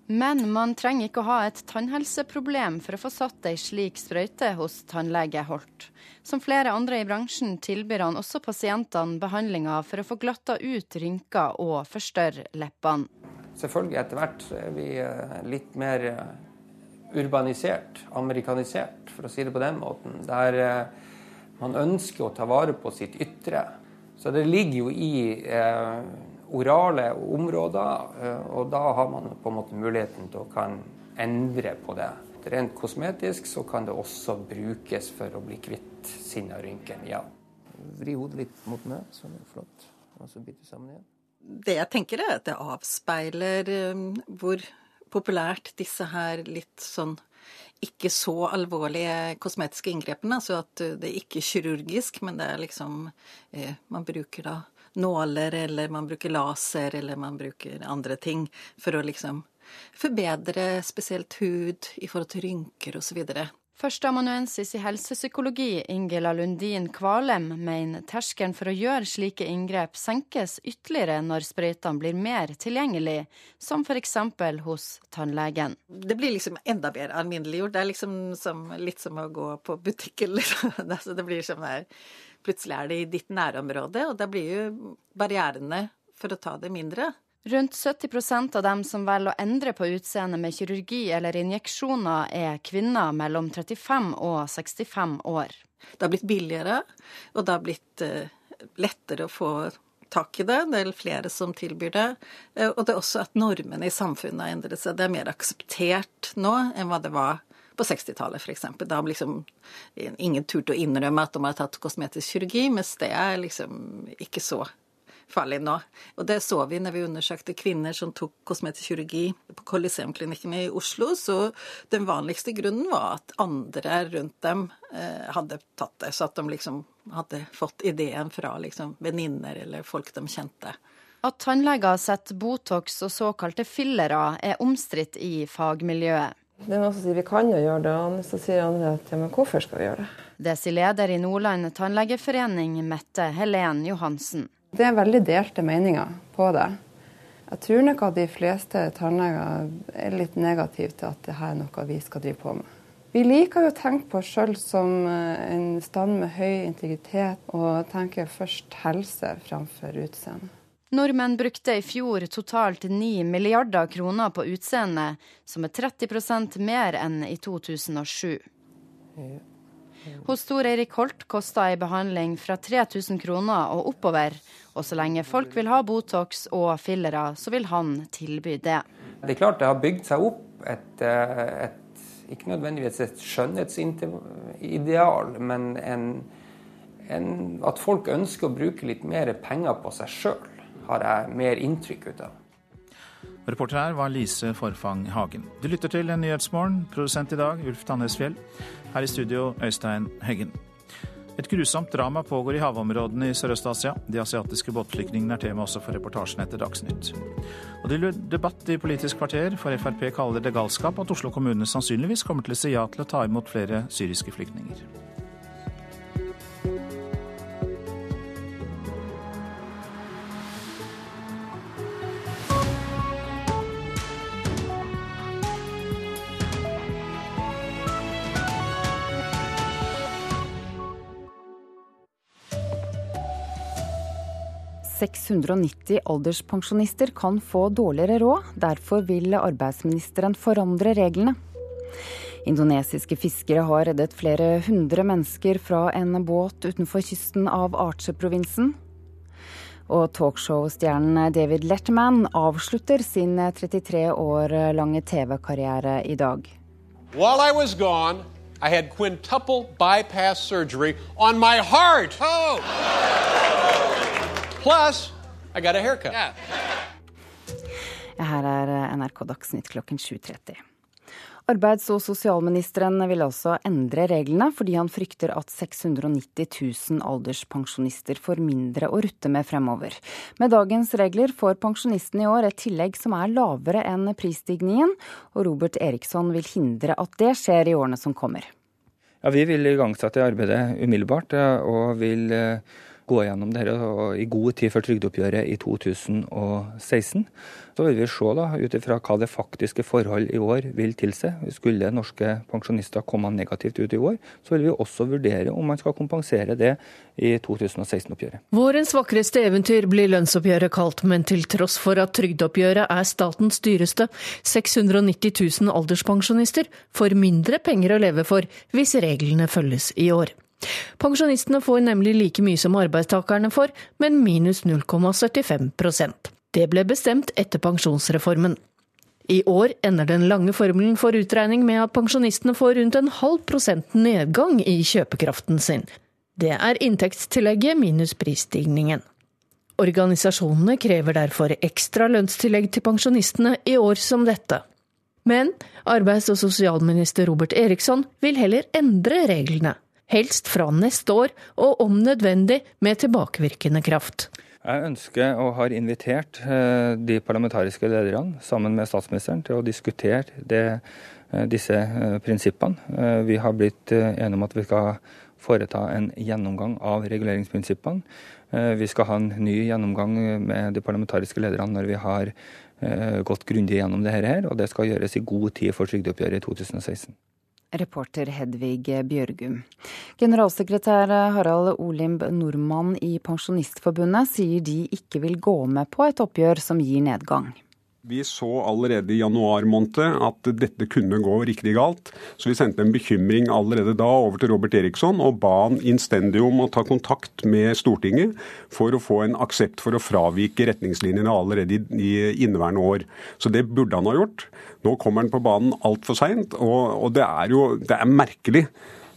Men man trenger ikke å ha et tannhelseproblem for å få satt ei slik sprøyte hos tannlege Holt. Som flere andre i bransjen tilbyr han også pasientene behandlinger for å få glatta ut rynker og forstørre leppene. Selvfølgelig, etter hvert er vi eh, litt mer eh, urbanisert, amerikanisert, for å si det på den måten. Der man ønsker å ta vare på sitt ytre. Så det ligger jo i eh, orale områder, eh, og da har man på en måte muligheten til å kan endre på det. Rent kosmetisk så kan det også brukes for å bli kvitt sinnarynken. Ja. Vri hodet litt mot meg, sånn er flott. Og så biter sammen igjen. Det jeg tenker er at det avspeiler um, hvor populært disse her litt sånn ikke så alvorlige kosmetiske inngrepene. Altså at det er ikke kirurgisk, men det er liksom eh, Man bruker da nåler, eller man bruker laser, eller man bruker andre ting for å liksom forbedre spesielt hud i forhold til rynker osv. Førsteamanuensis i helsepsykologi Ingela Lundin Kvalem mener terskelen for å gjøre slike inngrep senkes ytterligere når sprøytene blir mer tilgjengelig, som f.eks. hos tannlegen. Det blir liksom enda mer alminneliggjort. Det er liksom som, litt som å gå på butikk eller altså Det blir som der Plutselig er det i ditt nærområde, og da blir jo barrierene for å ta det mindre. Rundt 70% av dem som velger å endre på utseendet med kirurgi eller injeksjoner, er kvinner mellom 35 og 65 år. Det har blitt billigere, og det har blitt uh, lettere å få tak i det. Det er flere som tilbyr det. Uh, og det er også at normene i samfunnet har endret seg. Det er mer akseptert nå enn hva det var på 60-tallet, f.eks. Da har liksom ingen turt å innrømme at de har tatt kosmetisk kirurgi, mens det er liksom ikke så farlig nå. Og det så vi når vi undersøkte kvinner som tok kosmetisk kirurgi på Coliseumklinikken i Oslo. Så den vanligste grunnen var at andre rundt dem eh, hadde tatt det. Så at de liksom hadde fått ideen fra liksom venninner eller folk de kjente. At tannleger setter Botox og såkalte fillere er omstridt i fagmiljøet. Det er noen som sier vi kan jo gjøre det, og så sier andre at ja, men hvorfor skal vi gjøre det? Det sier leder i Nordland tannlegeforening, Mette Helen Johansen. Det er veldig delte meninger på det. Jeg tror nok at de fleste tannleger er litt negative til at dette er noe vi skal drive på med. Vi liker jo å tenke på oss sjøl som eh, en stand med høy integritet, og tenker først helse framfor utseende. Nordmenn brukte i fjor totalt 9 milliarder kroner på utseende, som er 30% mer enn i 2007. Hos Tor Eirik Holt koster ei behandling fra 3000 kroner og oppover. Og så lenge folk vil ha Botox og fillere, så vil han tilby det. Det er klart det har bygd seg opp et, eh, et ikke nødvendigvis et skjønnhetsideal, men en, en, at folk ønsker å bruke litt mer penger på seg sjøl, har jeg mer inntrykk ut av. Reporter her var Lise Forfang Hagen. Du lytter til Nyhetsmorgen. Produsent i dag Ulf Tannesfjell. Her i studio Øystein Heggen. Et grusomt drama pågår i havområdene i Sørøst-Asia. De asiatiske båtflyktningene er tema også for reportasjen etter Dagsnytt. Og det blir debatt i Politisk kvarter, for Frp kaller det galskap at Oslo kommune sannsynligvis kommer til å si ja til å ta imot flere syriske flyktninger. 690 alderspensjonister kan få dårligere råd. Derfor vil arbeidsministeren forandre reglene. Indonesiske fiskere har reddet flere hundre mennesker fra en båt utenfor kysten av Arche-provinsen. Og talkshow-stjernen David Letterman avslutter sin 33 år lange TV-karriere i dag. While I was gone, I had quintuple bypass surgery on my heart. Oh! Plus, I got a haircut. Her er NRK Dagsnytt klokken 7.30. Arbeids- og sosialministeren vil altså endre reglene, fordi han frykter at 690 000 alderspensjonister får mindre å rutte med fremover. Med dagens regler får pensjonistene i år et tillegg som er lavere enn prisstigningen, og Robert Eriksson vil hindre at det skjer i årene som kommer. Ja, Vi vil igangsette arbeidet umiddelbart, og vil eh, gå gjennom dette i god tid før trygdeoppgjøret i 2016. Så vil vi se da, ut ifra hva det faktiske forhold i år vil tilse. Skulle norske pensjonister komme negativt ut i år, så vil vi også vurdere om man skal kompensere det i 2016-oppgjøret. Vårens vakreste eventyr blir lønnsoppgjøret kalt, men til tross for at trygdeoppgjøret er statens dyreste, 690 000 alderspensjonister får mindre penger å leve for hvis reglene følges i år. Pensjonistene får nemlig like mye som arbeidstakerne får, men minus 0,75% Det ble bestemt etter pensjonsreformen. I år ender den lange formelen for utregning med at pensjonistene får rundt en halv prosent nedgang i kjøpekraften sin. Det er inntektstillegget minus prisstigningen. Organisasjonene krever derfor ekstra lønnstillegg til pensjonistene i år som dette. Men arbeids- og sosialminister Robert Eriksson vil heller endre reglene helst fra neste år, og om nødvendig med tilbakevirkende kraft. Jeg ønsker og har invitert eh, de parlamentariske lederne sammen med statsministeren til å diskutere det, eh, disse eh, prinsippene. Vi har blitt enige om at vi skal foreta en gjennomgang av reguleringsprinsippene. Vi skal ha en ny gjennomgang med de parlamentariske lederne når vi har gått grundig gjennom dette, og det skal gjøres i god tid for trygdeoppgjøret i 2016. Reporter Hedvig Bjørgum. Generalsekretær Harald Olimb Nordmann i Pensjonistforbundet sier de ikke vil gå med på et oppgjør som gir nedgang. Vi så allerede i januar måned at dette kunne gå riktig galt, så vi sendte en bekymring allerede da over til Robert Eriksson og ba han innstendig om å ta kontakt med Stortinget for å få en aksept for å fravike retningslinjene allerede i, inneværende år. Så det burde han ha gjort. Nå kommer han på banen altfor seint, og, og det er jo det er merkelig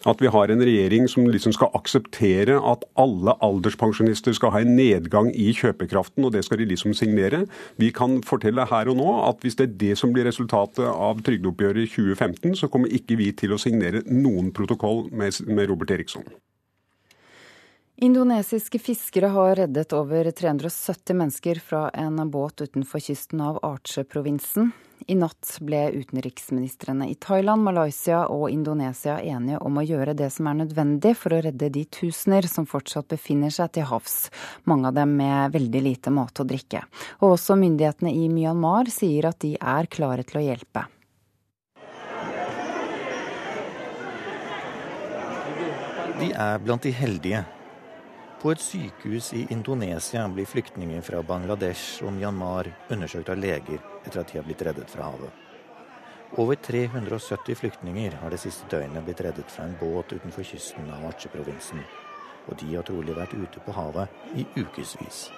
at vi har en regjering som liksom skal akseptere at alle alderspensjonister skal ha en nedgang i kjøpekraften, og det skal de liksom signere. Vi kan fortelle her og nå at hvis det er det som blir resultatet av trygdeoppgjøret i 2015, så kommer ikke vi til å signere noen protokoll med, Robert Eriksson. Indonesiske fiskere har reddet over 370 mennesker fra en båt utenfor kysten av Aceh-provinsen. I natt ble utenriksministrene i Thailand, Malaysia og Indonesia enige om å gjøre det som er nødvendig for å redde de tusener som fortsatt befinner seg til havs, mange av dem med veldig lite mat og drikke. Og også myndighetene i Myanmar sier at de er klare til å hjelpe. De er blant de heldige på et sykehus i Indonesia blir flyktninger fra Bangladesh og Myanmar undersøkt av leger etter at de har blitt reddet fra havet. Over 370 flyktninger har det siste døgnet blitt reddet fra en båt utenfor kysten av Aceh-provinsen. Og de har trolig vært ute på havet i ukevis.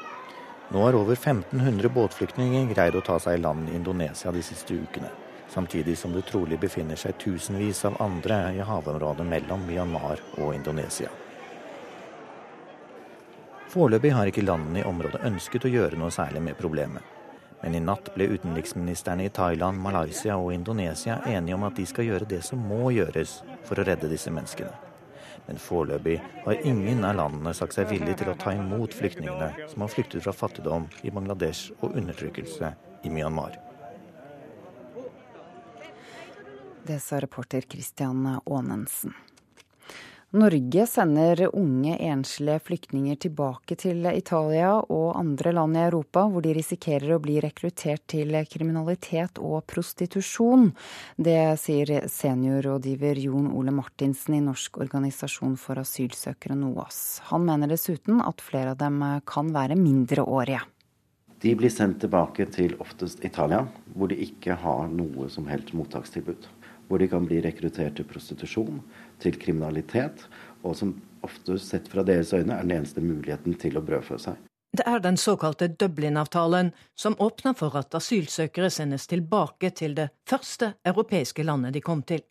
Nå har over 1500 båtflyktninger greid å ta seg i land i Indonesia de siste ukene. Samtidig som det trolig befinner seg tusenvis av andre i havområdet mellom Myanmar og Indonesia. Foreløpig har ikke landene i området ønsket å gjøre noe særlig med problemet. Men i natt ble utenriksministrene i Thailand, Malaysia og Indonesia enige om at de skal gjøre det som må gjøres for å redde disse menneskene. Men foreløpig har ingen av landene sagt seg villig til å ta imot flyktningene som har flyktet fra fattigdom i Bangladesh og undertrykkelse i Myanmar. Det sa reporter Christian Aanensen. Norge sender unge enslige flyktninger tilbake til Italia og andre land i Europa, hvor de risikerer å bli rekruttert til kriminalitet og prostitusjon. Det sier seniorrådgiver Jon Ole Martinsen i Norsk organisasjon for asylsøkere, NOAS. Han mener dessuten at flere av dem kan være mindreårige. De blir sendt tilbake til oftest Italia, hvor de ikke har noe som helst mottakstilbud hvor de kan bli rekruttert til prostitusjon, til kriminalitet, og som ofte sett fra deres øyne er den eneste muligheten til å brødfø seg. Det er den såkalte Dublin-avtalen som åpner for at asylsøkere sendes tilbake til det første europeiske landet de kom til.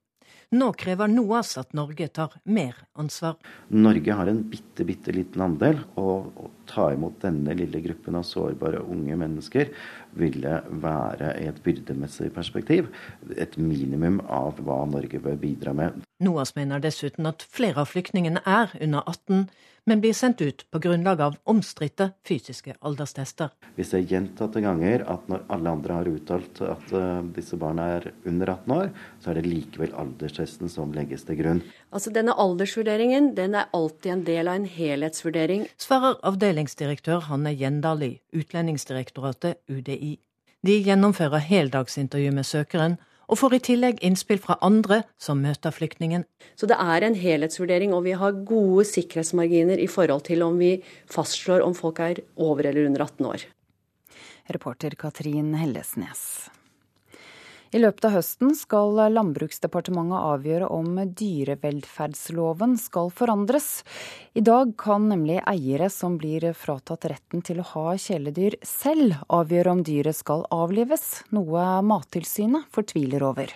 Nå krever NOAS at Norge tar mer ansvar. Norge har en bitte, bitte liten andel, og å ta imot denne lille gruppen av sårbare unge mennesker ville være i et byrdemessig perspektiv et minimum av hva Norge bør bidra med. NOAS mener dessuten at flere av flyktningene er under 18, men blir sendt ut på grunnlag av omstridte fysiske alderstester. Vi ser gjentatte ganger at når alle andre har uttalt at uh, disse barna er under 18 år, så er det likevel alderstesten som legges til grunn. Altså Denne aldersvurderingen den er alltid en del av en helhetsvurdering. Svarer avdelingsdirektør Hanne Gjendal i Utlendingsdirektoratet, UDI. De gjennomfører heldagsintervju med søkeren og får i tillegg innspill fra andre som møter flyktningen. Så det er en helhetsvurdering, og vi har gode sikkerhetsmarginer i forhold til om vi fastslår om folk er over eller under 18 år. Reporter Katrin Hellesnes. I løpet av høsten skal Landbruksdepartementet avgjøre om dyrevelferdsloven skal forandres. I dag kan nemlig eiere som blir fratatt retten til å ha kjæledyr, selv avgjøre om dyret skal avlives, noe Mattilsynet fortviler over.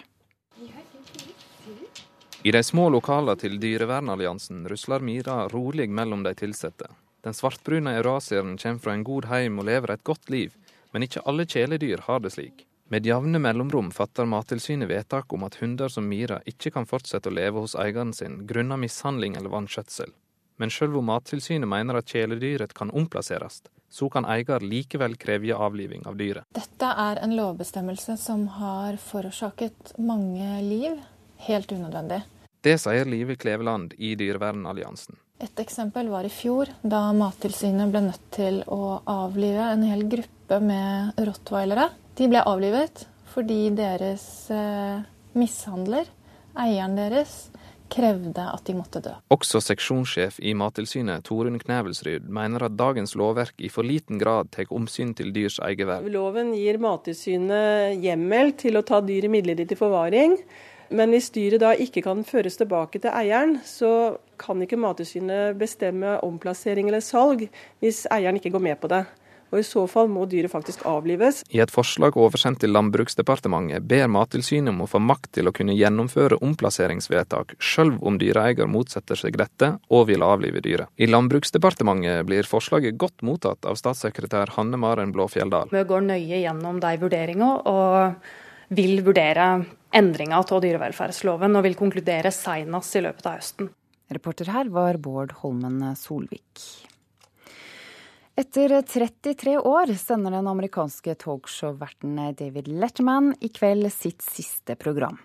I de små lokalene til Dyrevernalliansen rusler Mira rolig mellom de ansatte. Den svartbrune eurasieren kommer fra en god heim og lever et godt liv, men ikke alle kjæledyr har det slik. Med jevne mellomrom fatter Mattilsynet vedtak om at hunder som Mira ikke kan fortsette å leve hos eieren sin grunnet mishandling eller vanskjøtsel. Men selv om Mattilsynet mener at kjæledyret kan omplasseres, så kan eier likevel kreve avliving av dyret. Dette er en lovbestemmelse som har forårsaket mange liv, helt unødvendig. Det sier Live Kleveland i Dyrevernalliansen. Et eksempel var i fjor, da Mattilsynet ble nødt til å avlive en hel gruppe med rottweilere de ble avlivet fordi deres eh, mishandler, eieren deres, krevde at de måtte dø. Også seksjonssjef i Mattilsynet, Torunn Knevelsryd, mener at dagens lovverk i for liten grad tar omsyn til dyrs eiervern. Loven gir Mattilsynet hjemmel til å ta dyret midlertidig til forvaring. Men hvis dyret da ikke kan føres tilbake til eieren, så kan ikke Mattilsynet bestemme omplassering eller salg hvis eieren ikke går med på det og i så fall må dyret faktisk avlives. I et forslag oversendt til Landbruksdepartementet ber Mattilsynet om å få makt til å kunne gjennomføre omplasseringsvedtak, sjøl om dyreeier motsetter seg dette og vil avlive dyret. I Landbruksdepartementet blir forslaget godt mottatt av statssekretær Hanne Maren Blåfjelldal. Vi går nøye gjennom de vurderingene og vil vurdere endringa av dyrevelferdsloven og vil konkludere senest i løpet av høsten. Reporter her var Bård Holmen Solvik. Etter 33 år sender den amerikanske talkshow-verten David Letterman i kveld sitt siste program.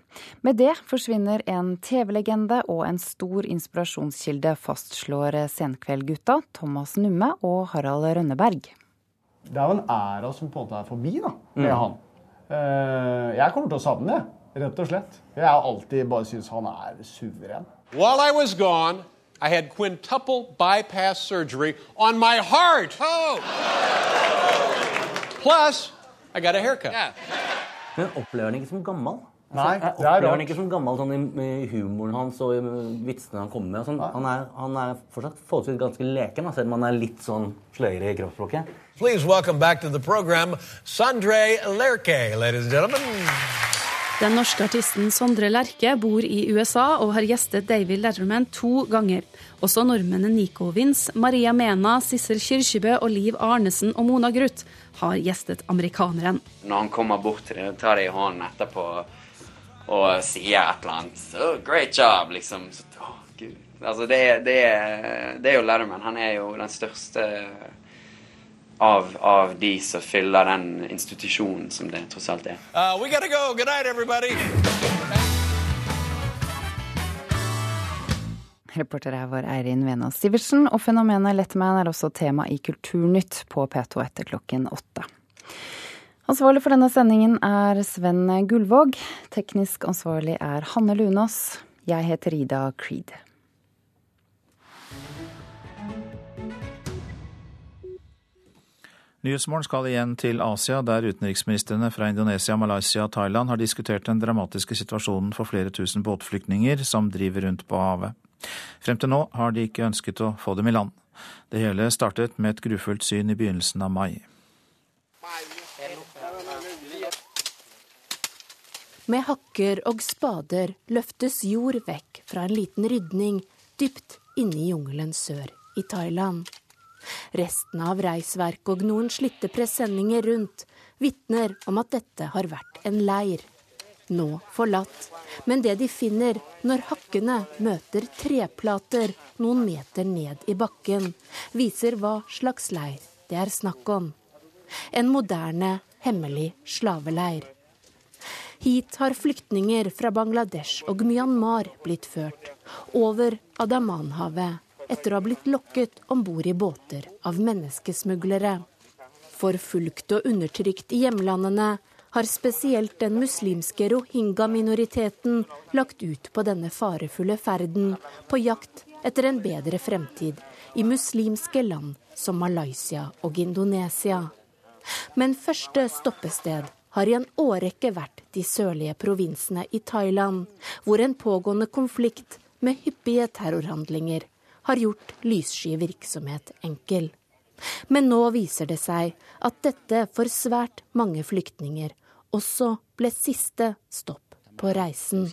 Med det forsvinner en TV-legende og en stor inspirasjonskilde, fastslår Senkveldgutta Thomas Numme og Harald Rønneberg. Det er jo en æra som på en måte er forbi da, med mm. han. Eh, jeg kommer til å savne det, rett og slett. Jeg har alltid bare syntes han er suveren. While I was gone, I had quintuple bypass surgery on my heart. Oh. Plus, I got a haircut. Yeah. Men opplever han ikke som gammel? Altså, Nei, jeg opplever han ikke som gammel sånn, i, humoren hans og i vitsene han kommer med. Sånn, han, er, han, er, fortsatt forholdsvis ganske leken, selv om han er litt sånn sløyere i kroppsspråket. Please welcome back to the program, Sandre Lerche, ladies and gentlemen. Den norske artisten Sondre Lerche bor i USA og har gjestet David Letterman to ganger. Også nordmennene Nico Vince, Maria Mena, Sissel Kyrkjebø og Liv Arnesen og Mona Gruth har gjestet amerikaneren. Når han kommer bort til dem, tar deg i hånden etterpå og sier et eller annet so, 'Great job', liksom. Så, oh, Gud. Altså, det, det, det er jo Letterman. Han er jo den største av, av, de som fyller den institusjonen som det tross alt er. Uh, we gotta go. Reporter her var Eirin Vena Sivertsen, og fenomenet Lettman er også tema i Kulturnytt på P2 etter klokken åtte. Ansvarlig for denne sendingen er Sven Gullvåg. Teknisk ansvarlig er Hanne Lunås. Jeg heter Ida Creed. Nyhetsmorgen skal igjen til Asia, der utenriksministrene fra Indonesia, Malaysia og Thailand har diskutert den dramatiske situasjonen for flere tusen båtflyktninger som driver rundt på havet. Frem til nå har de ikke ønsket å få dem i land. Det hele startet med et grufullt syn i begynnelsen av mai. Med hakker og spader løftes jord vekk fra en liten rydning dypt inne i jungelen sør i Thailand. Restene av reisverk og noen slitte presenninger rundt vitner om at dette har vært en leir. Nå forlatt, men det de finner når hakkene møter treplater noen meter ned i bakken, viser hva slags leir det er snakk om. En moderne, hemmelig slaveleir. Hit har flyktninger fra Bangladesh og Myanmar blitt ført, over Adamanhavet etter å ha blitt lokket om bord i båter av menneskesmuglere. Forfulgt og undertrykt i hjemlandene har spesielt den muslimske rohingya-minoriteten lagt ut på denne farefulle ferden på jakt etter en bedre fremtid i muslimske land som Malaysia og Indonesia. Men første stoppested har i en årrekke vært de sørlige provinsene i Thailand, hvor en pågående konflikt med hyppige terrorhandlinger har gjort lyssky virksomhet enkel. Men nå viser det seg at dette for svært mange flyktninger også ble siste stopp på reisen.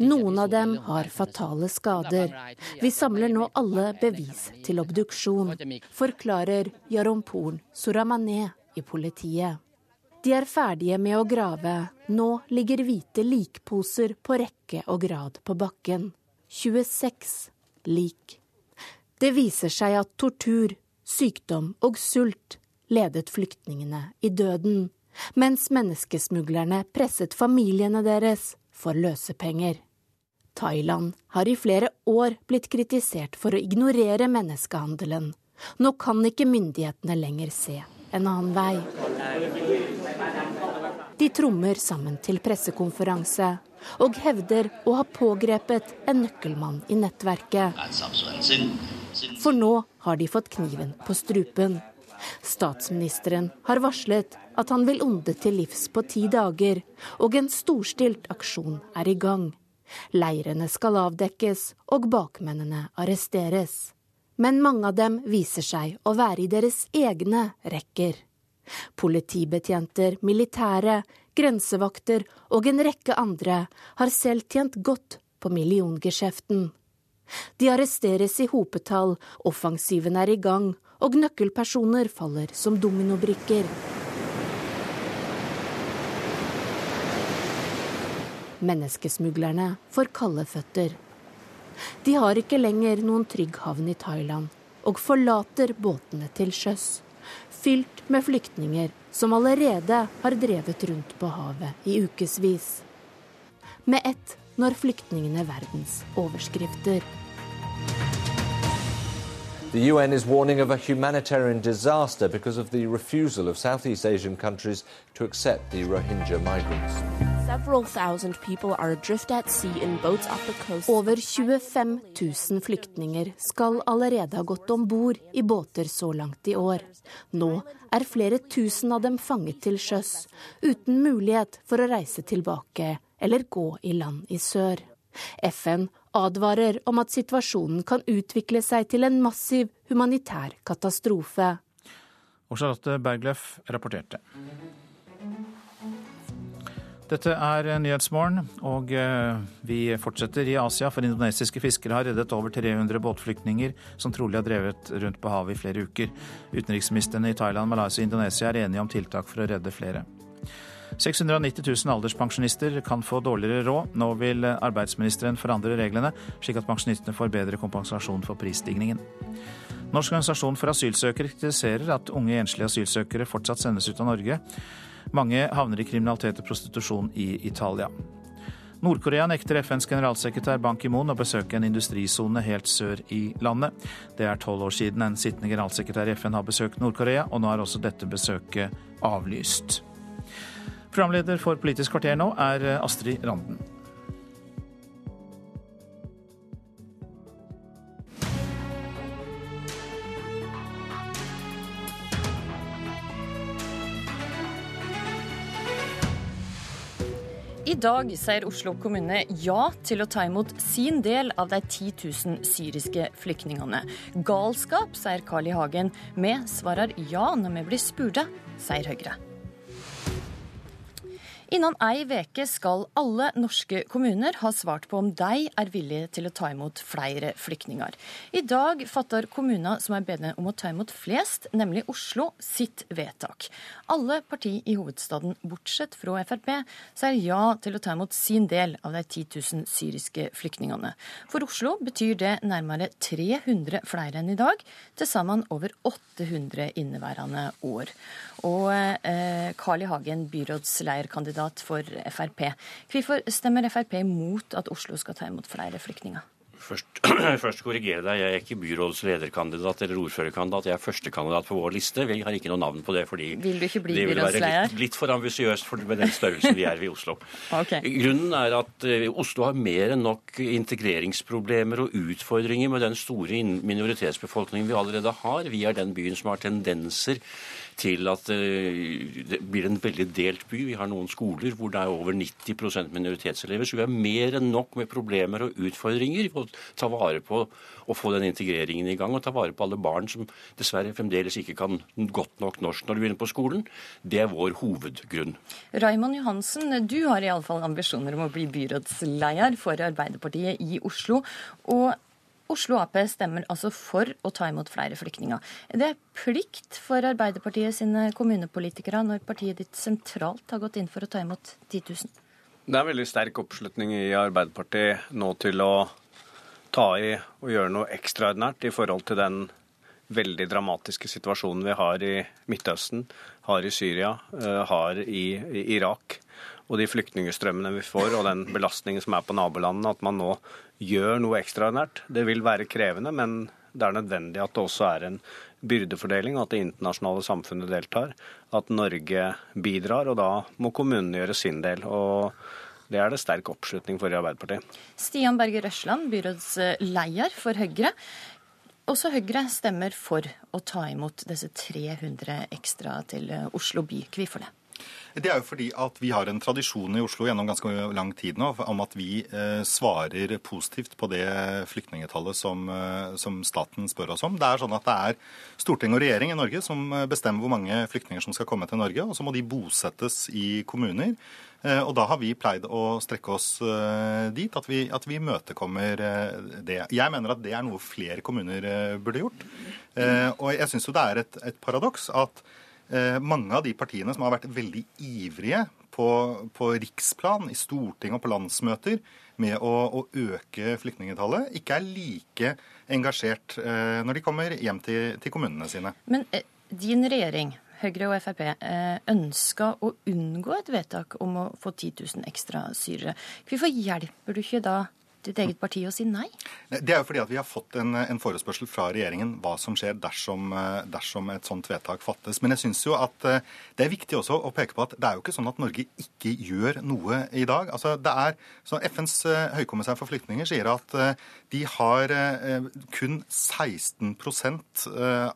Noen av dem har fatale skader. Vi samler nå alle bevis til obduksjon, forklarer Jaromporn Suramane i politiet. De er ferdige med å grave. Nå ligger hvite likposer på rekke og grad på bakken. 26 lik. Det viser seg at tortur, sykdom og sult ledet flyktningene i døden, mens menneskesmuglerne presset familiene deres for løsepenger. Thailand har i flere år blitt kritisert for å ignorere menneskehandelen. Nå kan ikke myndighetene lenger se en annen vei. De trommer sammen til pressekonferanse og hevder å ha pågrepet en nøkkelmann i nettverket. For nå har de fått kniven på strupen. Statsministeren har varslet at han vil onde til livs på ti dager, og en storstilt aksjon er i gang. Leirene skal avdekkes og bakmennene arresteres. Men mange av dem viser seg å være i deres egne rekker. Politibetjenter, militære, grensevakter og en rekke andre har selv tjent godt på milliongeskjeften. De arresteres i hopetall, offensiven er i gang, og nøkkelpersoner faller som dominobrikker. Menneskesmuglerne får kalde føtter. De har ikke lenger noen trygg havn i Thailand, og forlater båtene til sjøs fylt med flyktninger som allerede har drevet rundt på havet i ukevis. Med ett når flyktningene verdens overskrifter. UN is warning of a humanitarian disaster because of the refusal of Southeast Asian countries to accept the Rohingya migrants. Several thousand people are adrift at sea in boats off the coast. Over 25 000 flyktninger skal allerede ha gått om bord i båter så langt i år. Nå er flere tusen av dem fanget til sjøs, uten mulighet for å reise tilbake eller gå i land i sør. FN advarer om at situasjonen kan utvikle seg til en massiv humanitær katastrofe. Og Charlotte Bergløff rapporterte. Dette er Nyhetsmorgen, og eh, vi fortsetter i Asia. For indonesiske fiskere har reddet over 300 båtflyktninger som trolig har drevet rundt på havet i flere uker. Utenriksministrene i Thailand, Malaysia og Indonesia er enige om tiltak for å redde flere. 690 000 alderspensjonister kan få dårligere råd. Nå vil arbeidsministeren forandre reglene, slik at pensjonistene får bedre kompensasjon for prisstigningen. Norsk organisasjon for asylsøkere kritiserer at unge enslige asylsøkere fortsatt sendes ut av Norge. Mange havner i kriminalitet og prostitusjon i Italia. Nord-Korea nekter FNs generalsekretær Ban Ki-moon å besøke en industrisone helt sør i landet. Det er tolv år siden en sittende generalsekretær i FN har besøkt Nord-Korea, og nå er også dette besøket avlyst. Programleder for Politisk kvarter nå er Astrid Randen. I dag sier Oslo kommune ja til å ta imot sin del av de 10 000 syriske flyktningene. Galskap, sier Carl I. Hagen. Vi svarer ja når vi blir spurte, sier Høyre. Innen ei veke skal alle norske kommuner ha svart på om de er villige til å ta imot flere flyktninger. I dag fatter kommuner som er bedt om å ta imot flest, nemlig Oslo, sitt vedtak. Alle partier i hovedstaden, bortsett fra Frp, sier ja til å ta imot sin del av de 10 000 syriske flyktningene. For Oslo betyr det nærmere 300 flere enn i dag, til sammen over 800 inneværende år. Og eh, Carl I. Hagen, byrådsleierkandidat for Frp. Hvorfor stemmer Frp mot at Oslo skal ta imot flere flyktninger? Først, først korrigere deg. Jeg er ikke byrådslederkandidat eller ordførerkandidat. Jeg er førstekandidat på vår liste. Vi har ikke noe navn på det fordi Vil du ikke bli det vil være litt, litt for ambisiøst med den størrelsen vi er i Oslo. okay. Grunnen er at uh, Oslo har mer enn nok integreringsproblemer og utfordringer med den store minoritetsbefolkningen vi allerede har. Vi er den byen som har tendenser til at eh, det blir en veldig delt by. Vi har noen skoler hvor det er over 90% minoritetselever. Så vi har mer enn nok med problemer og utfordringer for å ta vare på og få den integreringen i gang. Og ta vare på alle barn som dessverre fremdeles ikke kan godt nok norsk når de begynner på skolen. Det er vår hovedgrunn. Raymond Johansen, du har iallfall ambisjoner om å bli byrådsleder for Arbeiderpartiet i Oslo. og Oslo Ap stemmer altså for å ta imot flere flyktninger. Er det plikt for Arbeiderpartiet sine kommunepolitikere når partiet ditt sentralt har gått inn for å ta imot 10 000? Det er veldig sterk oppslutning i Arbeiderpartiet nå til å ta i og gjøre noe ekstraordinært i forhold til den veldig dramatiske situasjonen vi har i Midtøsten, har i Syria, eh, har i Irak og de flyktningstrømmene vi får, og den belastningen som er på nabolandene, at man nå gjør noe ekstraordinært. Det vil være krevende, men det er nødvendig at det også er en byrdefordeling, at det internasjonale samfunnet deltar. At Norge bidrar, og da må kommunene gjøre sin del. og det er det sterk oppslutning for i Arbeiderpartiet. Stian Berger Røsland, byrådsleder for Høyre. Også Høyre stemmer for å ta imot disse 300 ekstra til Oslo by. Hvorfor det? Det er jo fordi at vi har en tradisjon i Oslo gjennom ganske lang tid nå om at vi eh, svarer positivt på det flyktningetallet som, eh, som, staten spør oss om. Det er sånn at det er storting og regjering i Norge som eh, bestemmer hvor mange flyktninger som skal komme til Norge, og så må de bosettes i kommuner. Og da har vi pleid å strekke oss dit at vi, at vi møtekommer det. Jeg mener at det er noe flere kommuner burde gjort. Og jeg syns jo det er et, et paradoks at Eh, mange av de partiene som har vært veldig ivrige på, på riksplan, i storting og på landsmøter med å, å øke flyktningetallet, ikke er like engasjert eh, når de kommer hjem til, til kommunene sine. Men eh, din regjering, Høyre og Frp, eh, ønska å unngå et vedtak om å få 10 000 ekstra syrere. Hvorfor hjelper du ikke da ditt eget parti å si nei? Det er jo fordi at vi har fått en, en forespørsel fra regjeringen hva som skjer dersom, eh, dersom et sånt vedtak fattes. Men jeg syns jo at eh, det er viktig også å peke på at det er jo ikke sånn at Norge ikke gjør noe i dag. Altså, det er, så FNs eh, høykommissær for flyktninger sier at de har kun 16%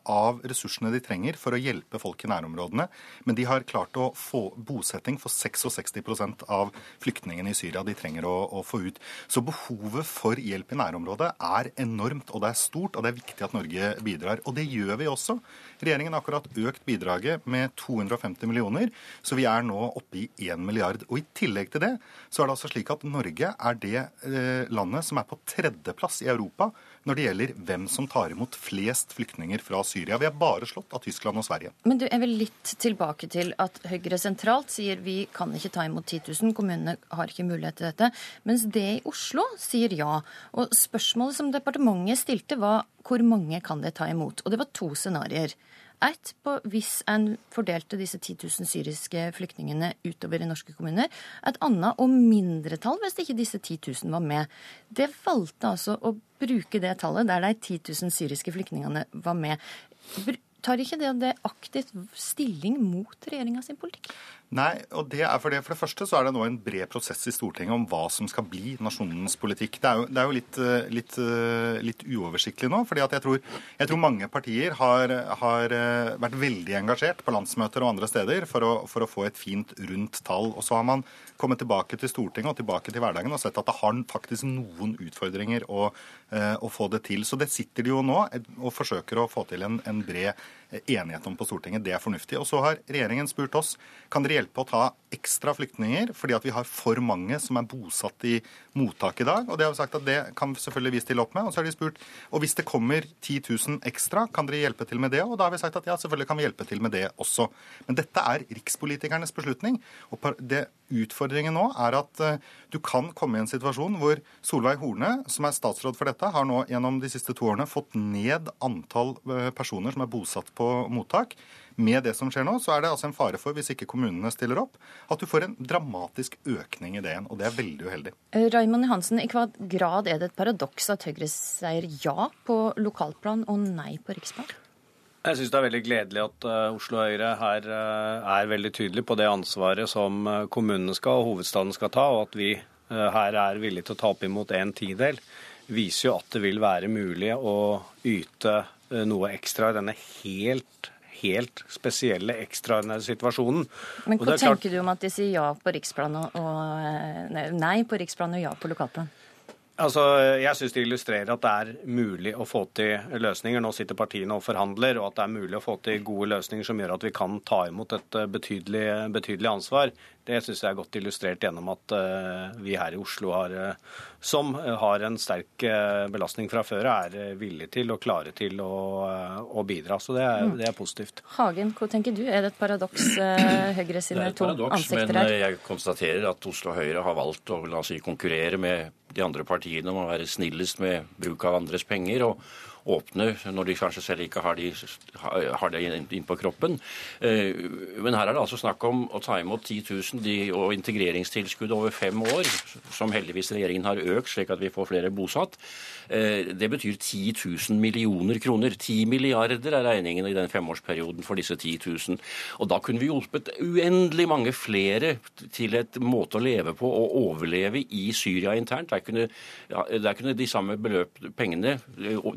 av ressursene de trenger for å hjelpe folk i nærområdene. Men de har klart å få bosetting for 66% av flyktningene i Syria de trenger å, å få ut. Så behovet for hjelp i nærområdet er enormt, og det er stort, og det er viktig at Norge bidrar. Og det gjør vi også. Regjeringen har akkurat økt bidraget med 250 millioner, så vi er nå oppe i 1 milliard. Og i tillegg til det så er det altså slik at Norge er det eh, landet som er på tredjeplass i Europa når det gjelder hvem som tar imot flest flyktninger fra Syria. Vi er bare slått av Tyskland og Sverige. Men du jeg vil litt tilbake til at Høyre sentralt sier vi kan ikke ta imot 10 000, kommunene har ikke mulighet til dette. Mens det i Oslo sier ja. Og spørsmålet som departementet stilte var hvor mange kan det ta imot? Og det var to scenarioer. Ett på hvis en fordelte disse 10 000 syriske flyktningene utover i norske kommuner. Et annet og mindre tall hvis ikke disse 10 000 var med. Det valgte altså å bruke det tallet der de 10 000 syriske flyktningene var med. Tar ikke det, det aktivt stilling mot regjeringa sin politikk? Nei, og det er for det. For det første så er det nå en bred prosess i Stortinget om hva som skal bli nasjonens politikk. Det er jo, det er jo litt, eh, litt, eh, litt, uoversiktlig nå. fordi jeg tror, jeg tror, mange partier har, har, eh, vært veldig engasjert på landsmøter og andre steder for å, for å, få et fint, rundt tall. Og så har man kommet tilbake til Stortinget og tilbake til hverdagen og sett at det har faktisk noen utfordringer å, å få det til. Så det sitter de jo nå og forsøker å få til en, en bred enighet om på Stortinget. Det er fornuftig. Og så har regjeringen spurt oss kan dere hjelpe å ta ekstra flyktninger fordi at vi har for mange som er bosatt i mottak i dag. Og det har vi sagt at det kan selvfølgelig vi stille opp med. Og så har de spurt og hvis det kommer 10 000 ekstra, kan dere hjelpe til med det? Og da har vi sagt at ja, selvfølgelig kan vi hjelpe til med det også. Men dette er rikspolitikernes beslutning. Og det utfordringen nå er at uh, du kan komme i en situasjon hvor Solveig Horne, som er statsråd for dette, har nå gjennom de siste to årene fått ned antall uh, personer som er bosatt på mottak. Med det som skjer nå, så er det altså en fare for, hvis ikke kommunene stiller opp, at du får en dramatisk økning i det igjen. Og det er veldig uheldig. Eh, Raymond Johansen, i hva grad er det et paradoks at Høyre sier ja på lokalplan og nei på riksplan? Jeg syns det er veldig gledelig at uh, Oslo Høyre her uh, er veldig tydelig på det ansvaret som kommunene skal og hovedstaden skal ta, og at vi her er villige til å ta opp imot en tidel. Viser jo at det vil være mulig å yte noe ekstra i denne helt helt spesielle, ekstraordinære situasjonen. Men hva tenker klart... du om at de sier ja på riksplan og, og nei på riksplan og ja på lokalplan? Altså, Jeg syns det illustrerer at det er mulig å få til løsninger. Nå sitter partiene og forhandler, og at det er mulig å få til gode løsninger som gjør at vi kan ta imot et betydelig, betydelig ansvar. Det syns jeg er godt illustrert gjennom at uh, vi her i Oslo, har, uh, som har en sterk belastning fra før, er villige til og klare til å, å bidra. Så det er, mm. det er, positivt. Hagen, hva tenker du? Er det et paradoks, Høyre sine to paradoks, ansikter her? Det er et paradoks, Men jeg konstaterer at Oslo Høyre har valgt å la oss si, konkurrere med de andre partiene om å være snillest med bruk av andres penger. og åpne når de kanskje selv ikke har, de, har det inn på kroppen. Eh, men her er det altså snakk om å ta imot 10 000 de, og integreringstilskudd over fem år, som heldigvis regjeringen har økt slik at vi får flere bosatt. Eh, det betyr 10 000 millioner kroner. 10 milliarder er regningen i den femårsperioden for disse 10 000. Og da kunne vi hjulpet uendelig mange flere til et måte å leve på og overleve i Syria internt. Der kunne, der kunne de samme beløp, pengene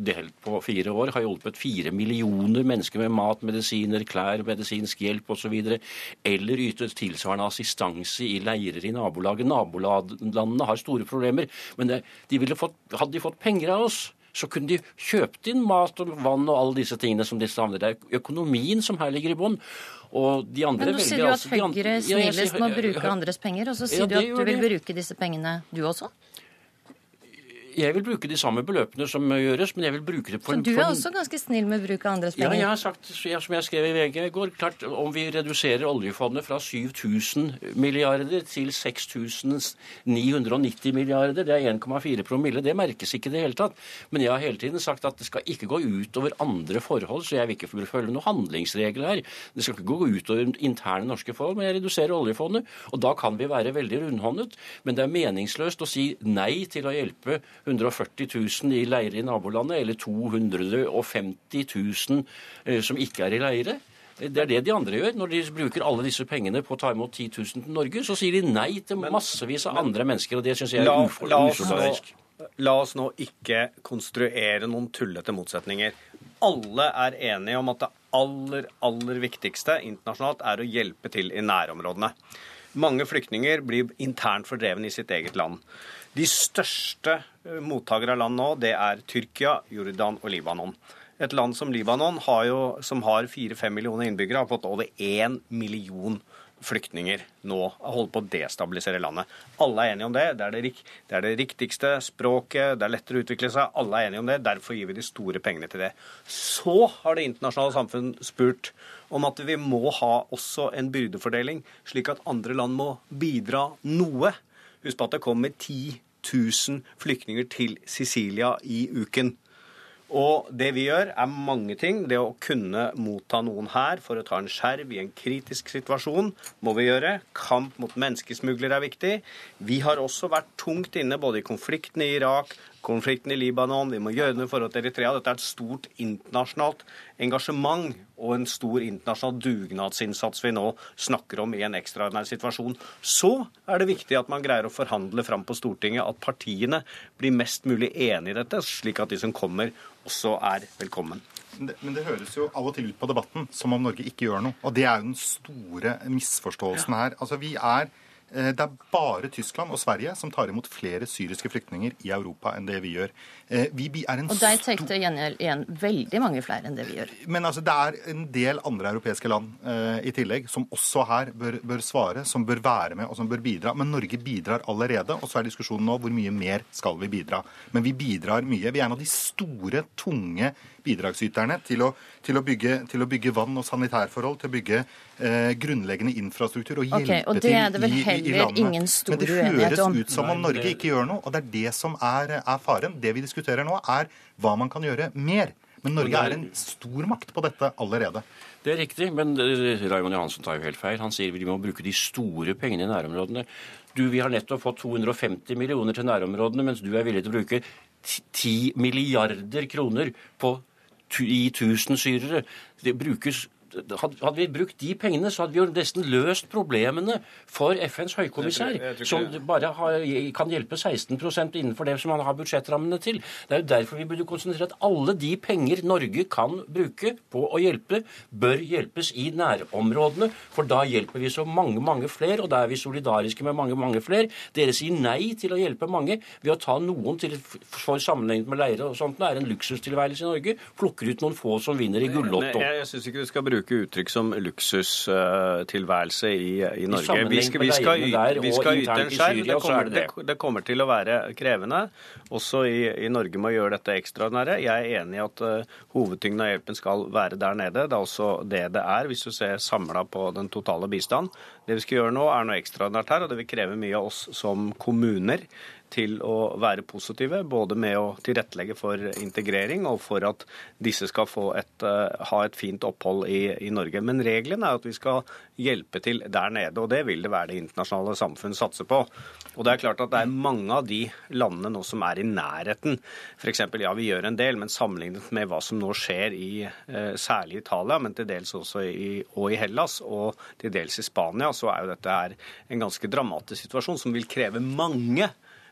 delt på fire år har hjulpet fire millioner mennesker med mat, medisiner, klær, medisinsk hjelp osv. Eller ytet tilsvarende assistanse i leirer i nabolaget. Nabolandene har store problemer. Men det, de fått, hadde de fått penger av oss, så kunne de kjøpt inn mat og vann og alle disse tingene som de savner. Det er økonomien som her ligger i bånn. Og de andre Men nå sier du at Høyre snillest må bruke andres penger, og så sier ja, du at du vil bruke disse pengene, du også? Jeg vil bruke de samme beløpene som gjøres, men jeg vil bruke det på en... Så du er også ganske snill med bruk av andres penger? Ja, jeg har sagt, som jeg skrev i VG i går, klart om vi reduserer oljefondet fra 7000 milliarder til 6990 milliarder, det er 1,4 promille, det merkes ikke i det hele tatt. Men jeg har hele tiden sagt at det skal ikke gå utover andre forhold, så jeg vil ikke følge noen handlingsregler her. Det skal ikke gå utover interne norske forhold, men jeg reduserer oljefondet. Og da kan vi være veldig rundhåndet, men det er meningsløst å si nei til å hjelpe 140 000 i leire i nabolandet, eller 250 000 eh, som ikke er i leire. Det er det de andre gjør. Når de bruker alle disse pengene på å ta imot 10 000 til Norge, så sier de nei til massevis av andre mennesker, og det syns jeg er usolidarisk. La oss nå ikke konstruere noen tullete motsetninger. Alle er enige om at det aller, aller viktigste internasjonalt er å hjelpe til i nærområdene. Mange flyktninger blir internt fordreven i sitt eget land. De største mottakere av land nå, det er Tyrkia, Jordan og Libanon. Et land som Libanon, har jo, som har fire-fem millioner innbyggere, har fått over én million flyktninger nå. Holdt på å destabilisere landet. Alle er enige om det. Det er det, det er det, riktigste språket, det er lettere å utvikle seg. Alle er enige om det. Derfor gir vi de store pengene til det. Så har det internasjonale samfunn spurt om at vi må ha også en byrdefordeling, slik at andre land må bidra noe. Husk på at det kommer 10 000 flyktninger til Sicilia i uken. Og det vi gjør, er mange ting. Det å kunne motta noen her for å ta en skjerv i en kritisk situasjon, må vi gjøre. Kamp mot menneskesmuglere er viktig. Vi har også vært tungt inne både i konflikten i Irak, konflikten i Libanon, vi må gjøre noe i forhold til Eritrea. Dette er et stort internasjonalt engasjement og en stor internasjonal dugnadsinnsats vi nå snakker om i en ekstraordinær situasjon. Så er det viktig at man greier å forhandle fram på Stortinget at partiene blir mest mulig enige i dette, slik at de som kommer, også er velkommen. Men det høres jo av og til ut på debatten som om Norge ikke gjør noe. Og det er jo den store misforståelsen her. Altså, vi er det er bare Tyskland og Sverige som tar imot flere syriske flyktninger i Europa enn det vi gjør. Eh, vi er en og de tar til gjengjeld igjen veldig mange flere enn det vi gjør. Men altså, det er en del andre europeiske land eh, i tillegg som også her bør, bør, svare, som bør være med og som bør bidra. Men Norge bidrar allerede, og så er diskusjonen nå hvor mye mer skal vi bidra. Men vi bidrar mye. Vi er en av de store, tunge bidragsyterne til å, til å, bygge, til å bygge, vann og sanitærforhold, til å bygge eh, grunnleggende infrastruktur og hjelpe okay, og det er det vel til i, i landet. Ingen stor Men det høres ut som om Norge ikke gjør noe, og det er det som er, er faren. Det vi diskuterer nå, er hva man kan gjøre mer. Men Norge er en stor makt på dette allerede. Det er riktig, men eh, Raymond Johansen tar jo helt feil. Han sier vi må bruke de store pengene i nærområdene. Du, Vi har nettopp fått 250 millioner til nærområdene, mens du er villig til å bruke 10 milliarder kroner på i 1000 syrere. Det brukes hadde vi brukt de pengene, så hadde vi jo nesten løst problemene for FNs høykommissær, som bare har, kan hjelpe 16 innenfor det som han har budsjettrammene til. Det er jo derfor vi burde konsentrere at alle de penger Norge kan bruke på å hjelpe, bør hjelpes i nærområdene. For da hjelper vi så mange, mange flere, og da er vi solidariske med mange, mange flere. Dere sier nei til å hjelpe mange ved å ta noen til for sammenlignet med leire og sånt. Det er en luksustilværelse i Norge. Plukker ut noen få som vinner i gullotto. Jeg, jeg synes ikke du skal bruke bruke uttrykk som luksustilværelse i, i Norge. Vi skal, vi skal, vi skal yte en skjerv. Det, kommer, det. det kommer til å være krevende. Også i, i Norge må gjøre dette ekstraordinære. Jeg er enig i at uh, hovedtyngden av hjelpen skal være der nede. Det er også det det er, hvis du ser samla på den totale bistand. Det vi skal gjøre nå, er noe ekstraordinært her, og det vil kreve mye av oss som kommuner til å være positive, både med å tilrettelegge for integrering og for at disse skal et, uh, ha et fint opphold i, i, Norge. Men regelen er at vi skal hjelpe til der nede, og det vil det være det internasjonale samfunn satser på. Og Det er klart at det er mange av de landene nå som er i nærheten. F.eks. ja, vi gjør en del, men sammenlignet med hva som nå skjer i uh, særlig Italia, men til dels også i, og i Hellas og til dels i Spania, så er jo dette her en ganske dramatisk situasjon som vil kreve mange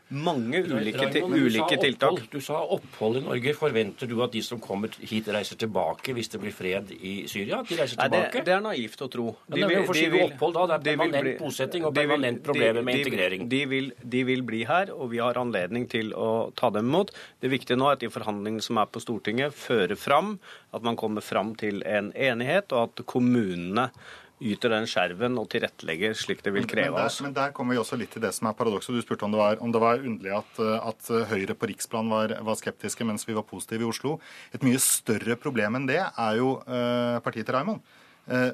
mange ulike, Raimond, ulike du tiltak. Du sa opphold i Norge. Forventer du at de som kommer hit, reiser tilbake hvis det blir fred i Syria? De reiser tilbake? Nei, det, det, er naivt å tro. De vil, de vil, opphold da? Det er permanent bli, bosetting og permanent problemer med integrering. De vil, de vil bli her, og vi har anledning til å ta dem imot. Det viktige nå er at de forhandlingene som er på Stortinget, fører fram, at man kommer fram til en enighet, og at kommunene yter den skjerven og tilrettelegger slik det vil kreve av oss. Men der kommer vi også litt til det som er paradokset. Du spurte om det var, om det var underlig at, at, Høyre på riksplan var, var, skeptiske mens vi var positive i Oslo. Et mye større problem enn det er jo uh, partiet til Raymond.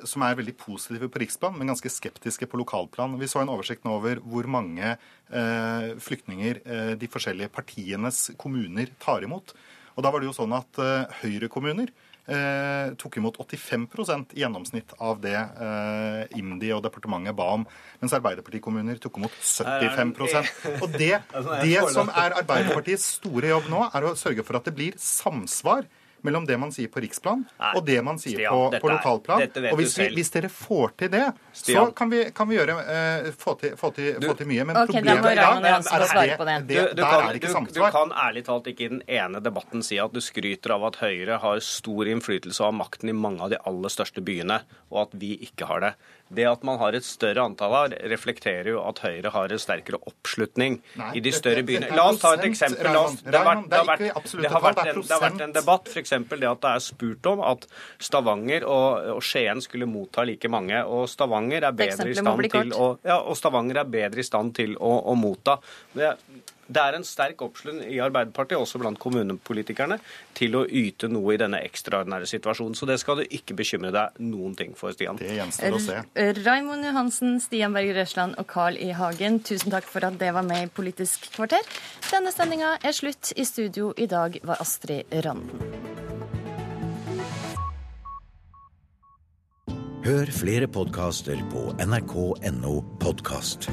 Som er veldig positive på riksplan, men ganske skeptiske på lokalplan. Vi så en oversikt nå over hvor mange eh, flyktninger de forskjellige partienes kommuner tar imot. Og da var det jo sånn at Høyre-kommuner eh, tok imot 85% i gjennomsnitt av det eh, IMDi og departementet ba om, mens Arbeiderpartikommuner tok imot 75% Og det, altså, det som er Arbeiderpartiets store jobb nå, er å sørge for at det blir samsvar mellom det man sier på riksplan Nei, og det man sier Stian, på, på lokalplan. Er, og hvis, vi, hvis, dere får til det, Stian. så kan vi, kan vi gjøre, uh, få, til, få, til, du, få, til, mye. Men okay, problemet i dag er at det, det, du, du der kan, er ikke samsvar. Du kan ærlig talt ikke i den ene debatten si at du skryter av at Høyre har stor innflytelse og har makten i mange av de aller største byene, og at vi ikke har det. Det at man har et større antall her, reflekterer jo at Høyre har en sterkere oppslutning Nei, i de større byene. La oss ta et eksempel. Oss, det, har vært, det, har vært, det, har vært en, det har vært en debatt, f.eks. det at det er spurt om at Stavanger og, og Skien skulle motta like mange. Og Stavanger er bedre i stand til å, ja, og Stavanger er bedre i stand til å, å motta. Det, Det er en sterk oppslutning i Arbeiderpartiet, også blant kommunepolitikerne, til å yte noe i denne ekstraordinære situasjonen. Så det skal du ikke bekymre deg noen ting for, Stian. Det gjenstår å se. Raimond Johansen, Stian Berger Røsland og Carl I. Hagen, tusen takk for at det var med i Politisk kvarter. Denne sendinga er slutt. I studio i dag var Astrid Randen. Hør flere podkaster på nrk.no podkast.